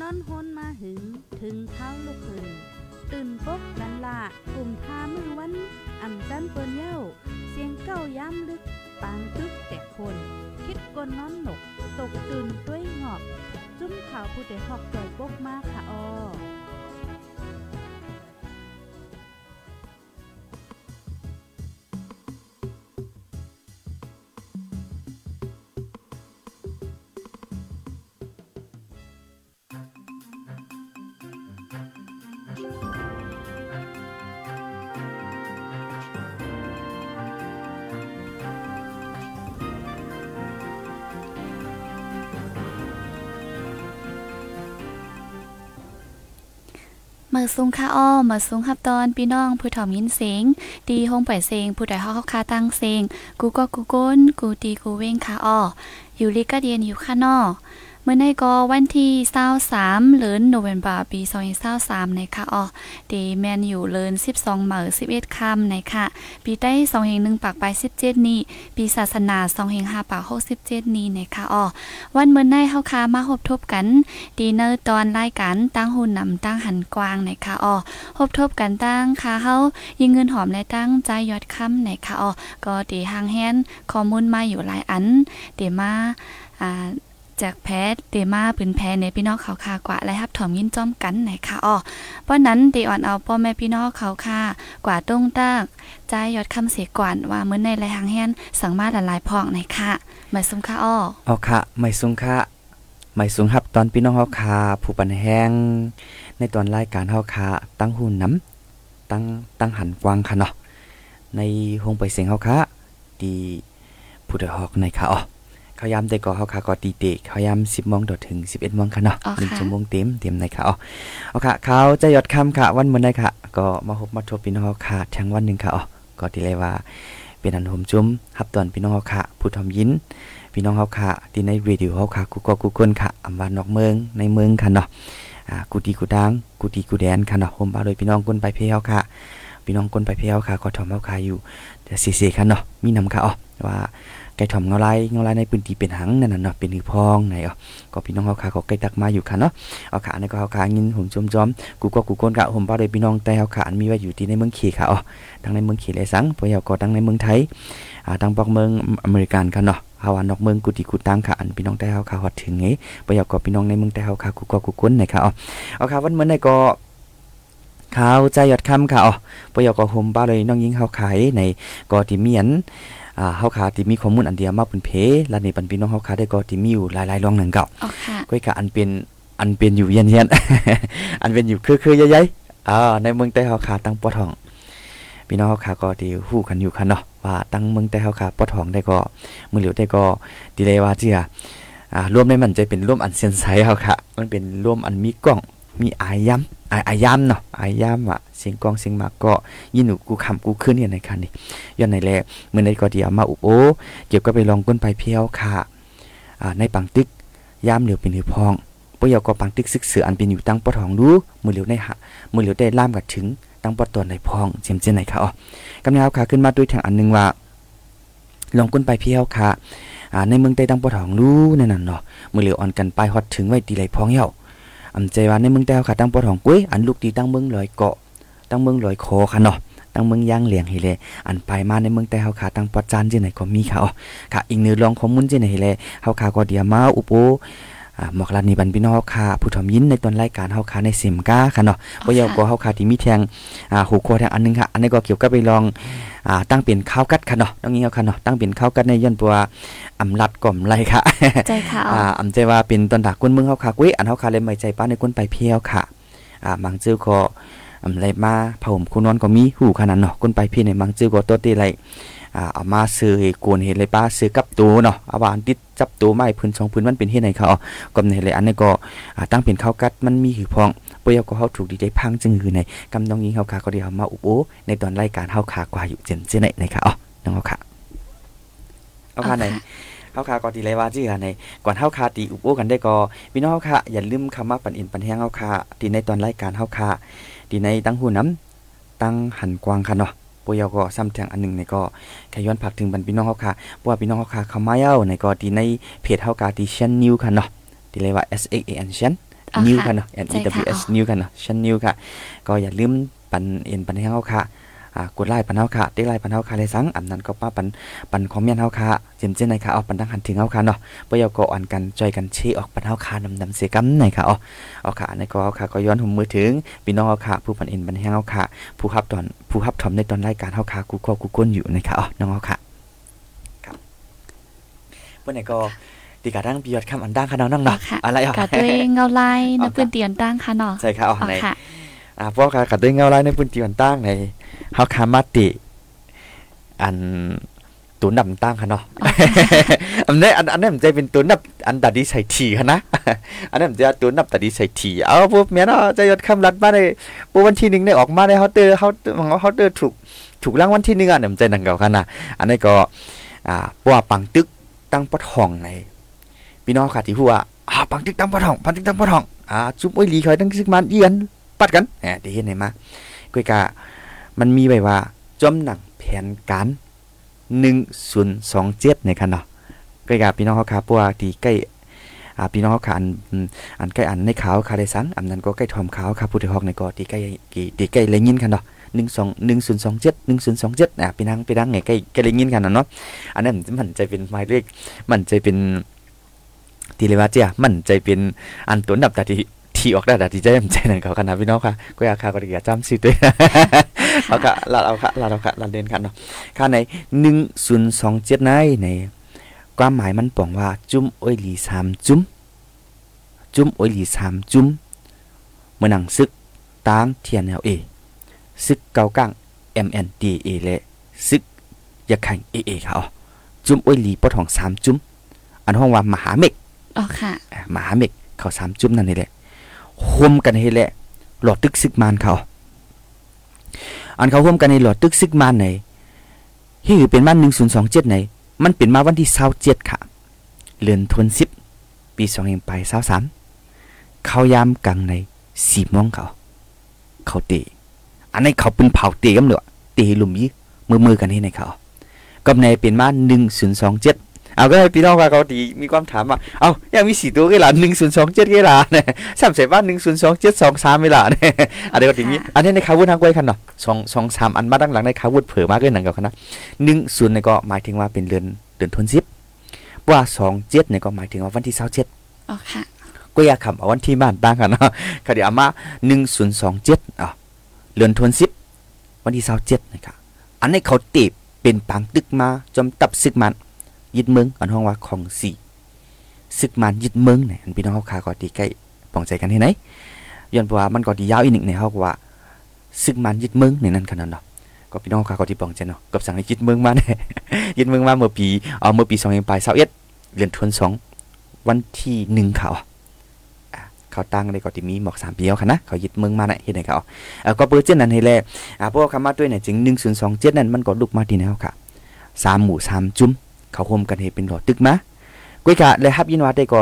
นอนฮนมาหึง ถึงเท้าลูกหึงตื่นปกกันละกลุ่มทามือวันอ่ำจันเปิ้นเย้า เสียงเก้าย้ำลึก ปางตึกแต่คน คิดกนนอนหนก ตกตื่นด้วยหงอบ จุ้มข่าวผู้เดหอกจ่อยปกมากค่ะออ ซุงค่าอ้อมาซุงฮับตอนพี่น้องผู้ถ่อมยินเสียงดีห้องปล่อยเสียงผู้ใดเฮาคาตั้งเสียงกูก็กูก้นกูตีกูเว้งค่าอ้ออยู่ลิกะเดียนอยู่ข้างนอก มื่อในก็วันที่23เดือนโนเวมบาปี2023ในค่ะอ๋อดีแมนอยู่เลิน12เหมอ11ค่ำในค่ะปีใต้2แห่ง1ปากไป17 นี้ ปีศาสนา2แห่ง5ปาก67 นี้ในค่ะอ๋อวันเมื่อในเฮาคามาพบทบกันดีเนอร์ตอนรายการตั้งหุ่นนำตั้งหันกวางในค่ะอ๋อพบทบกันตั้งค่ะเฮายิงเงินหอมและตั้งใจยอดค่ำในค่ะอ๋อก็ดีหางแฮนข้อมูลมาอยู่หลายอันเดี๋ยวมาอ่า จากแพทเดมาปืนแพในพี่น้องเขาค่ากว่าและฮับถอมยินจ้อมกันไหนค่ะอ้อเพราะนั้นเดอ่อนเอาพ่อแม่พี่น้องเขาค่ากว่าต้งตากใจยอดคำเสียก่อนว่าเมื่อในไรหางแฮนสังมาหลายพองไหนค่ะหมายสุมค่ะอ้อเอาค่ะไม่สูงค่ะไม่สูงครับตอนพี่น้องเฮาคาผู้ปันแห้งในตอนรายการเฮาคาตั้งหุ่นน้ำตั้งตั้งหันกวางค่ะเนาะในห้องไปเสียงเฮาคาดีผู้ใดฮอกในค่ะอ๋อ เขายามได้ก็เฮาคาก็ตีเตะเขายาม10:00นถึง11:00นค่ะเนาะอ๋อหนึ่งค่ะชั่วโมงเต็มเต็มในค่ะอ๋อเอาค่ะเขาจะยอดคำค่ะวันมื้อใดค่ะ ก็มาพบมาทบพี่น้องเฮาคาทั้งวันหนึงค่ะอ๋อก็ที่เลยว่า เป็นอันโหมจุ้มรับตอนพี่น้องเฮาคาผู้ทอมยินพี่น้องเฮาค่ะที่ในวิดีโอเฮาค่ะกูก็กูคนค่ะอำว่านอกเมืองในเมืองค่ะเนาะอ่ากูดีกูดังกูดีกูแดนค่ะเนาะผมเอาโดยพี่น้องคนไปเพียวค่ะพี่น้องคนไปเพียวค่ะก็ทอมเฮาค่ะอยู่แต่สิๆค่ะเนาะมีนำค่ะอ๋อว่า ไก่ทอมเงาลายเงาลายในพื้นที่เป็นหังนั่นน่ะเนาะเป็นหือพองไหนอ๋อก็พี่น้องเฮาค่ะก็ไก่ตักมาอยู่ค่ะเนาะเอาค่ะอันก็เฮาค่ะยินผมจมจอมกูก็กูคนค่ะผมเอาโดยพี่น้องแต่เฮาค่ะอันมีไว้อยู่ที่ในเมืองเขค่ะอ๋อทั้งในเมืองเขเลยสังพวกเฮาก็ทั้งในเมืองไทยอ่าทางปอกเมืองอเมริกันค่ะเนาะเฮาว่านอกเมืองกุฏิกุตังค่ะอันพี่น้องแต่เฮาค่ะฮอดถึงไงบ่อยากก็พี่น้องในเมืองแต่เฮาค่ะกูก็กูคุ้นนะคะอ๋อเอาค่ะวันมื้อนี้ก็ข่าวใจหยอดคำค่ะอ๋อบ่อยากก็ห่มบ้าเลยน้องหญิงเฮาขายในก็ที่มีอัน อ่าเฮาค่ะที่มีข้อมูลอันเดียวมาเป็นเพและนี่ปันพี่น้องเฮาค่ะได้ก็ที่มีอยู่หลายๆรองหนึ่งเก่าอ๋อค่ะก้อยกะอันเป็นอันเป็นอยู่เย็นๆอันเป็นอยู่คือๆใหญ่ๆอ่าในเมืองแต่เฮาค่ะตั้งปอทองพี่น้องเฮาค่ะก็ที่ฮู้กันอยู่คันเนาะว่าตั้งเมืองแต่เฮาค่ะปอทองได้ก็มื้อเหลียวได้ก็ดีเลยว่าเจียอ่ารวมในมันจะเป็นร่วมอันเซนไซเฮาค่ะ มันเป็นร่วมอันมีกล้องมีอายย้ำอายอายย้ำเนาะอายย้ำอะ เสียงกองเสียงหมากก็ยินหนูกูคำกูขึ้นเนี่ยในคันนี้ย้อนในแลเมื้อในก็เดียวมาอุบโอเกี่ยวกับไปลองก้นไปเพียวค่ะอ่าในปังตึกยามเหลียวเป็นหือพองปอยก็ปังตึกซึกเสืออันเป็นอยู่ตั้งปอทองดูมือเหลียวในหะมือเหลียวได้ล่ามกัดถึงตั้งปอตอนในพองเจียมเจนไหนค่ะอ๋อกำลังเอาขาขึ้นมาด้วยทางอันหนึงว่า ลองก้นไปเพียวค่ะอ่าในเมืองใต้ตั้งปอทองรู้นั่นน่ะเนาะมือเหลียวอ่อนกันไปฮอดถึงไว้ตีไหลพองเหี่ยวอำใจว่าในเมืองใต้เอาขาตั้งปอทองกุ้ยอันลูกตีตั้งเมืองลอยเกาะ ตั้งเมืองลอยคอค่ะเนาะตั้งเมืองย่างเหลียงเฮเลยอันไปมาในเมืองใต้เฮาขาตั้งปอจานเจนไหนก็มีค่ะอ๋อค่ะอีกหนึ่งลองข้อมูลเจนไหนเฮเลยเฮาขาก็เดียวมาอุปโออ่าหมอกลานีบันพี่น้องเฮาค่ะผู้ทอมยินในตอนรายการเฮาค่ะในเสิมก้าค่ะเนาะบ่ยาวก็เฮาค่ะที่มีแทงอ่าหูครัวแทงอันหนึงค่ะ อันนี้ก็เกี่ยวกับไปลองอ่าตั้งเป็นข้าวกัดค่ะเนาะต้องงี้เฮาค่ะเนาะตั้งเป็นข้าวกัดในย้อนตัวอำลัดก่อมไรค่ะใจค่ะอ๋ออ่าอำใจว่าเป็นตอนดักก้นเมืองเฮาค่ะกุ้ยอันเฮาค่ะเลยไม่ใจป้าในก้นไปเพียวค่ะอ่าบางจื้อก็ อำไรมาผ้าห่มคู่นอนก็มีหูขนาดเนาะก้นไปพี่ในบางจื้อก็ตัวตีไรอ่าเอามาซื้อให้กวนเฮ็ดเลยป้าซื้อกับตัวเนาะเอาวางติดจับตัวไม้พื้นสองพื้นมันเป็นเฮ็ดไหนเขาเอาก็ในเลยอันนี้ก็อ่าตั้งเป็นข้าวกัดมันมีหือพองปยก็เฮาถูกดีใจพังจึงหือในกำน้องยิงเฮาขาก็เดียวมาอุบโอในตอนรายการเฮาขากว่าอยู่เจนเจนไหนนะคะอ๋อน้องเฮาขาเอาขาไหนเฮาขาก็ดีเลยว่าจี้ค่ะในก่อนเฮาขาตีอุบโอกันได้ก็พี่น้องเฮาขาอย่าลืมคำว่าปันอินปันแห้งเฮาขาที่ในตอนรายการเฮาขา ที่ในตั้งหูน้ำตั้งหันกวางค่ะเนาะปยก็ซ้ำแทงอันหนึงในก็แค่ย้อนผักถึงบรรพี่น้องเฮาขาเพราะว่าพี่น้องเฮาขาเข้ามาเย้าในก็ที่ในเพจเฮาขาที่ชันนิวค่ะเนาะที่เรียกว่า S X A N ชันอ๋อนิวค่ะค่ะเนาะ N ใช่ E ค่ะ W S นิวค่ะเนาะชันนิวค่ะ ก็อย่าลืมปันเอ็นปันให้เฮาค่ะ อ่ากดไลค์ปันเฮาค่ะติ๊กไลค์ปันเฮาค่ะเลยสังอำนั้นก็ป้าปันปันคอมเมนต์เฮาค่ะเจมเจนในค่ะเอาปันดังหันถึงเฮาค่ะเนาะบ่อยากก็อ่อนกันจอยกันชี้ออกปันเฮาค่ะนำนำเสียกำในค่ะอ๋อเอาค่ะในก็เอาค่ะก็ย้อนหัวมือถึงพี่น้องเฮาค่ะผู้ปันเอ็นปันให้เฮาค่ะผู้รับตอนผู้รับทอมในตอนรายการเฮาค่ะกูก็กูก้นอยู่ในค่ะอ๋อน้องเฮาค่ะครับเมื่อไหร่ก็ตีกาดังปียอดคำอันดังค่ะน้องน้องอ๋อเนาะค่ะอะไรอะกะตัวเองเงาลายอ๋อนะปืนเตียนตั้งค่ะเนาะใช่ค่ะอ๋ออ๋อในค่ะอ่าพวกกัดด้วยเงาลายในพื้นที่มันตั้งใน เฮาคามาติ อันตัวนับตั้งค่ะเนาะอันนี้อันอันนี้มันจะเป็นตัวนับอันตัดดีใส่ทีค่ะนะอันนี้มันจะตัวนับตัดดีใส่ทีเอาพวกเมียเนาะจะยศคำรัดมาในปุ๊บวันที่หนึ่งได้ออกมาได้เขาเตอร์เขาเขาเตอร์ถูกถูกรางวัลที่หนึ่งอะเนี่ยมันจะนังเก่าค่ะนะอันนี้ก็อ่าปัวปังตึกตั้งปะทองในพี่น้องค่ะที่พูดว่าอ่าปังตึกตั้งปะทองปังตึกตั้งปะทองอ่าจุ๊บโอ้ยหลีคอยตั้งซึกมันเอียนปัดกันแหมได้เห็นไหนมากุยกะ มันมีไว้ว่าจอมหนังแผนการหนึ่งศูนย์สองเจ็ดในคันเนาะใกล้กับพี่น้องเขาขาปัวที่ใกล้อ่าพี่น้องเขาขันอันใกล้อันในขาวคาได้สังอันนั้นก็ใกล้ทอมขาวคาผู้ที่ฮอกในก็ที่ใกล้กี่ที่ใกล้เลยยินกันเนาะหนึ่งสองหนึ่งศูนย์สองเจ็ดหนึ่งศูนย์สองเจ็ดอะพี่นางพี่นางไงใกล้ใกล้เลยยินกันนะเนาะอันนั้นมันจะเป็นหมายเลขมันจะเป็นที่เรียกว่าเจ้ามันจะเป็นอันตัวนับต่ที่ ที่ออกได้แต่ที่ใจมันใจนั่นเขาขนาดพี่น้องค่ะก็อยากคาก็อยากจำชื่อตัวเอาค่ะลาดเอาค่ะลาดเอาค่ะลาดเด่นกันเนาะค่าในหนึ่งศูนย์สองเจ็ดในในความหมายมันปองว่าจุ้มโอ้ยหลีสามจุ้มจุ้มโอ้ยหลีสามจุ้มเมื่อหนังซึกตางเทียนแนวเอซึกเกากัง M N D A และซึกยาขังเอเอค่ะอ๋อจุ้มโอ้ยหลีปอทองสามจุ้มอันห้องว่ามหาเมฆอ๋อค่ะอ่ามหาเมฆเขาสามจุ้มนั่นนี่แหละ โฮมกันให้แหละหลอดตึกซึกมานเขาอันเขาร่วมกันในหลอดตึกซึกมานไหนที่คือเป็นมาหนึ่งศูนย์สองเจ็ดไหน มันเป็นมาวันที่เศร้าเจ็ดค่ะเลือนทวนสิบปีสองเองไปเศร้าสามเขายามกลางในสี่โมงเขา เขาเตะอันนี้เขาเป็นเผาเตะกันเลยเตะหลุมยี่มือมือกันให้ในเขากับในเป็นมาหนึ่งศูนย์สองเจ็ด เอาก็ให้พี่น้องว่าเขาดีมีความถามว่าเอายังมีสี่ตัวกี่หลาหนึ่งศูนย์สองเจ็ดกี่หลาเนี่ยสามเสบ้านหนึ่งศูนย์สองเจ็ดสองสามไม่หลาเนี่ยอันนี้ก็ทีนี้อันนี้ในคาวุธทางไว้คันเนาะสองสองสามอันมาด้านหลังในคาวุธเผยมากเลยหนังกับคณะหนึ่งศูนย์ในก็หมายถึงว่าเป็นเดือนเดือนธันวาคมว่าสองเจ็ดในก็หมายถึงว่าวันที่เสาเจ็ดอ๋อค่ะก็อยากคำเอาวันที่บ้านต่างกันเนาะคดีอามาหนึ่งศูนย์สองเจ็ดอะเดือนธันวาคมวันที่เสาเจ็ดนะครับอันนี้เขาตีบเป็นปังตึกมาจอมตับซึกมัน ยึดเมืองอันห้องว่าของสี่ซึกมันยึดเมืองเนี่ยอันพี่น้องเขาขาก็ตีใกล้ปองใจกันที่ไหนย้อนว่ามันก็ดียาวอีกหนึ่งในเฮาว่าซึกมันยึดเมืองในนั้นขนาดเนาะก็พี่น้องค่ะก็ที่ปองใจเนาะกับสั่งให้ยึดเมืองมาเนี่ยยึดเมืองมาเมื่อปีเอ่อเมื่อปี2 0 2 1เดือนธันวาคมวันที่หนึ่งเขาเขาตั้งได้ก็ที่มีหมอกสามปีแล้วค่ะนะเขายึดเมืองมาน่ะเฮ็ดให้เขาเอ่อก็เปิดเจนนั้นให้แลอ่าพวกคำมาด้วยเนี่ยจึง1027นั้นมันก็ลุกมาที่แนวค่ะสามหมู่สามจุ้ม เขาโฮมกันให้เป็นหลอดตึกมาก้อยกะและฮับยินว่าได้ก็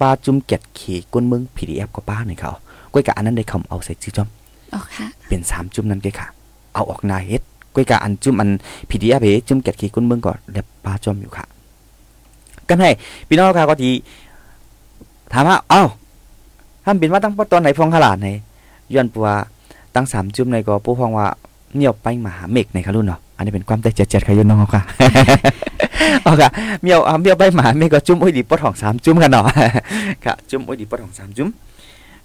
ป้าจุ้มเก็ดเขก้นเมือง PDF ก็ป้าในเขาก้อยกะอันนั้นได้คำเอาใส่ชื่อจอมอ๋อค่ะเป็นสามจุ่มนั้นก้อยกะเอาออกหนาเฮ็ดก้อยกะอันจุ่มอันพีดีเอฟจุ่มแกะขี้ก้นเมืองก่อนแล้วปลาจอมอยู่ค่ะ กันให้พี่น้องค่ะก็ทีถามว่าเอ้าท่านเป็นว่าตั้งปตอนไหนพองขลาดไหนย้อนปัวตั้งสามจุ่มในก็ผู้พองว่า เนียวไปมหาเมฆในค่ะรุ่นเนาะอันนี้เป็นความแต่เจ็ดๆค่ะยนน้องค่ะเอาค่ะเมียวเมียวไปมาเมฆก็จุ่มโอ้ยดีปอทองสามจุ่มกันเนาะค่ะจุ่มโอ้ยดีปอทองสามจุ่ม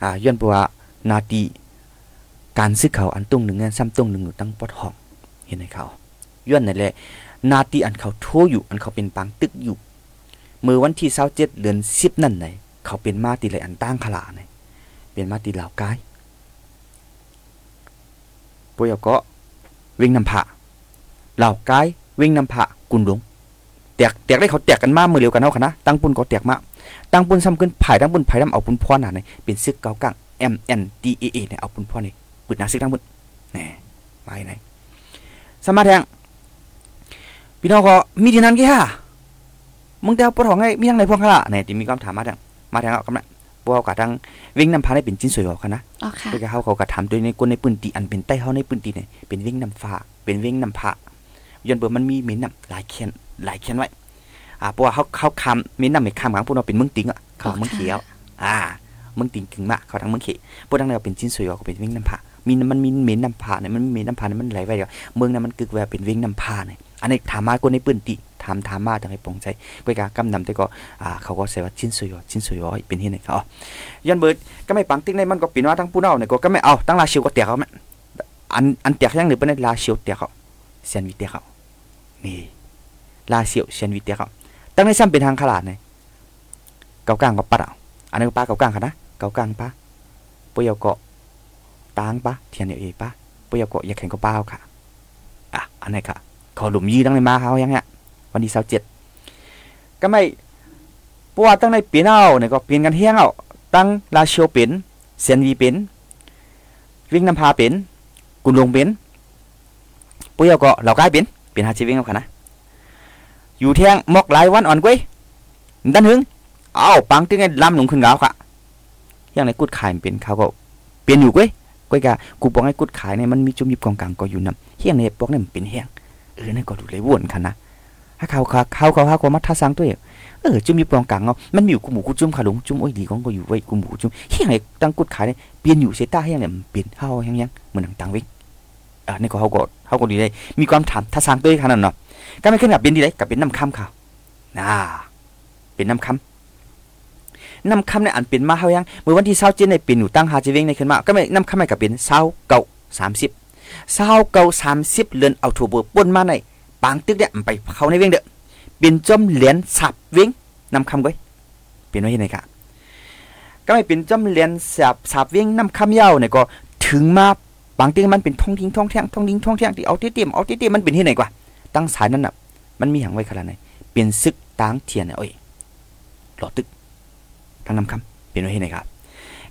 อ่าย้อนเพระว่านาทีการซื้อเขาอันตุ้งหนึ่งเงินซ้ำตุ้งหนึ่งอยู่ตั้งปอดห้องเห็นไหมเขาย้อนนั่นแหละนาทีอันเขาโทอยู่อันเขาเป็นปางตึกอยู่เมื่อวันที่เศร้าเจ็ดเดือนสิบนั่นไหนเขาเป็นมาตีเลยอันตั้งขลาเนี่ยเป็นมาตีเหล่ากายปุยก็ วิ่งนำผะเหล่ากายวิ่งนำผะกุนหลวงแตกแตกได้เขาแตกกันมากมือเร็วกันเท่ากันนะตั้งปุ่นก็แตกมากตั้งปุ่นซ้ำขึ้นผายตั้งปุ่นผายตั้งเอาปุ่นพ่อหนาเนี่ยเป็นซึกเกากัง M N D A A เนี่ยเอาปุ่นพ่อเนี่ยปืนหนาซึกตั้งปุ่นแหน่มาไหนสมาแทงพี่น้องก็มีที่นั้นแค่ฮะมึงแต่เอาปวดท้องมีทางไหนพวงขละเนี่ยที่มีความถามมาแทงมาแทงเอากำลัง พวกกับทางวิ่งนำพาได้เป็นจิ้นสวยกว่ากันนะอ๋อค่ะเพื่อเขาเขาก็ถามโดยในกลในปืนตีอันเป็นใต้เฮาในปืนตีเนี่ยเป็นวิ่งนำฟ้าเป็นวิ่งนำพระย้อนเบอร์มันมีเมนนำหลายเขียนหลายเขียนไว้อ่าเพราะว่าเขาเขาคำมีนำไม่คำของพวกเราเป็นเมืองติงอะเขาเมืองเขียวอ่าเมืองติงกึ่งมาเขาทั้งเมืองเขพวกทั้งนั้นเป็นจิ้นสวยก็เป็นเวงน้ำผามีมันมีเหม็นน้ำผาเนี่ยมันมีน้ำผาเนี่ยมันไหลไปเดียวเมืองนั้นมันกึกแววเป็นเวงน้ำผาเนี่ยอันนี้ถามมาคนในปืนติ ถามถามมาทางให้ปองใจกวยกากำนำแต่ก็อ่าเขาก็ใส่ว่าชิ้นสวยอชิ้นสวยอเป็นที่ไหนเขายันเบิดก็ไม่ปังติ๊กในมันก็ปินว่าทั้งผู้เน่าเนี่ยก็ไม่เอาตั้งลาชิวก็เตียเขาแม่อันอันเตียยังหรือเป็นลาชิวเตียเขาเซียนวิเตียเขานี่ลาชิวเซียนวิเตียเขาตั้งในซ้ำเป็นทางขลาดเนี่ยเกากลางกับปัดอะอันนี้ป้าเกากลางค่ะนะเกากลางป้าปุยเอาเกาะตางป้าเทียนเอป้าปุยเอาเกาะอยากแข่งก็ป้าค่ะอะอันนี้ค่ะขอหลุมยีตั้งในมาเขายังเนี่ย วันที่เจ็ดก็ไม่ปว่าตั้งในเปลี่ยนเอาเนี่ยก็เปลี่ยนกันเฮียงเอาตั้งลาเชียวเป็นเซียนวีเป็นวิ่งน้ำพาเป็นกุนลงเป็นปุ้ยเอาก็เรากายเป็นเป็นหาชีวิ่งเอาค่ะนะอยู่เที่ยงมอกหลายวันอ่อนกว้ยดันหึงเอาปังตึงไงลำหนุ่งขึ้นกาวค่ะอย่างในกุดขายเป็นเขาก็เปลี่ยนอยู่กว้ยก้อยกะกูบอกให้กุดขายเนี่ยมันมีจุ่มยิบกองกลางก็อยู่นำเฮียงในพวกนี้มันเป็นเฮียงเออนี่ก็ดูเลยวนค่ะนะ ถ้าเขาเขาเขาเขาเขามาท่าสังตัวเองเออจุ่มอยิบกองกลางเนาะมันมีอยู่กูหมูกูจุ่มขาลงจุ่มโอ้ยดีของก็อยู่ไว้กูหมูจุ่มเฮียงในตั้งกุดขาเนี่ยเปลี่ยนอยู่เซต้าเฮียงเนี่ยเปลี่ยนเฮาเฮียงยังเหมือนต่างวิกอ่านี่ก็เขาก็เขาก็ดีเลยมีความถามท่าสังตัวขนาดเนาะก็ไม่ขึ้นกับเป็นดีเลยกับเป็นน้ำคำเขาน่าเป็นน้ำคำน้ำคำในอันเป็นมาเฮายังเมื่อวันที่เศร้าเจนในเป็นอยู่ตั้งหาจีเวงในขึ้นมาก็ไม่น้ำคำไม่กับเป็นเศร้าเก่าสามสิบเศร้าเก่าสามสิบเดือนเอาถูเบอร์ป่นมาใน ปางตึกเนี่ยไปเขาในเวงเด้อเป็นจอมเหรียญสับเวงนำคำก้อยเป็นไว้ยังไงกะก็ไม่เป็นจอมเหรียญสับสับเวงนำคำยาวเนี่ยก็ถึงมาบางตึกมันเป็นท่องทิ้งท่องแท่งท่องทิ้งท่องแท่งที่เอาที่เตรียมเอาที่เตรียมมันเป็นที่ไหนกว่า ตั้งสายนั้นน่ะมันมีอย่างไว้ขนาดไหนเปลี่ยนซึกตางเทียนเนี่ยโอ้ยหลอดตึกทางนำคำเป็นไว้ที่ไหนครับ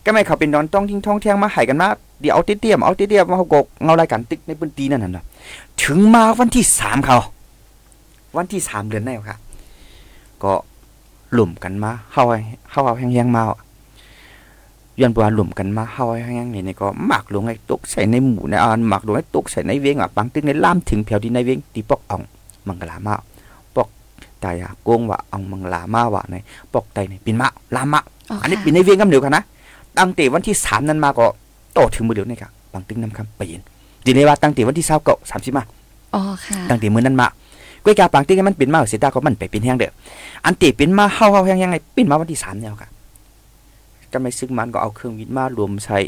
ก็ไม่เขาเป็นดอนต้องทิ้งท่องเที่ยงมาหายกันมา เดี๋ยวเอาเตี้ยมเอาเตี้ยมมาเขากกเงารายการตึกในพื้นตีนั่นน่ะถึงมาวันที่สามเขาวันที่สามเดือนแน่ครับก็หลุ่มกันมาเข้าเข้าเอาแห้งๆมาย้อนปวาหลุ่มกันมาเข้าแห้งๆนี่ก็หมักลงไอ้ตกใส่ในหมูในอ่านหมักลงไอ้ตกใส่ในเวงอะบางตึกในล่ามถึงแผ่วที่ในเวงตีปอกอ่องมังกลามาปอกตายอะโกงว่าอ่องมังลามาว่าในปอกไตในปินมาลามะอันนี้ปินในเวงกำเดียวกันนะตั้งแต่วันที่สามนั้นมาก็ โตถึงมือเดียวนี่ครับบางตึกนำคำไปยินดีเลยว่าตั้งแต่วันที่เศร้าเก่าสามสิบมาอ๋อค่ะตั้งแต่มือนั้นมาก้วยกาปังติ้งมันเป็นมาเสียตาก็มันไปเป็นแห้งเด้ออันตีเป็นมาเฮาเฮาแห้งยังไงเป็นมาวันที่สามเนี่ยค่ะก็ไม่ซึกมันก็เอาเครื่องวิทย์มารวมใส่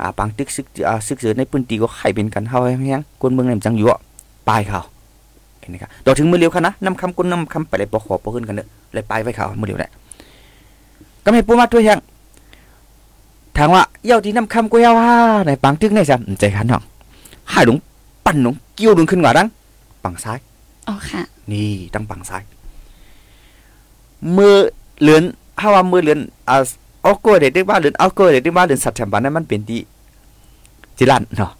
อ่าปังตึกซึกอ่าซึกเสือในพื้นที่ก็ไข่เป็นกันเฮาแห้งยังคนเมืองไหนจังอยู่อะปลายเขาเห็นไหมครับต่อถึงมือเร็วค่ะนะนำคำคนนำคำไปเลยปอขอปอขึ้นกันเด้อเลยปลายไว้เขามือเร็วแหละก็ไม่ปูมาตัวยัง ถามว่าเย้าที่นำคำกูเย้าฮ่าในปังตึกในซ้ำใจขันน้องหายหลงปั่นหลงกิ้วลงขึ้นกว่าดังปังซ้ายอ๋อค่ะ นี่ตั้งฝั่งซ้ายมือเหลือนถ้าว่ามือเหลือนอ่าเอาโก้เด็กได้ว่าเหลือนเอาโก้เด็กได้ว่าเหลือนสัตว์แถมบ้านนั้นมันเป็นที่จิรันเนาะ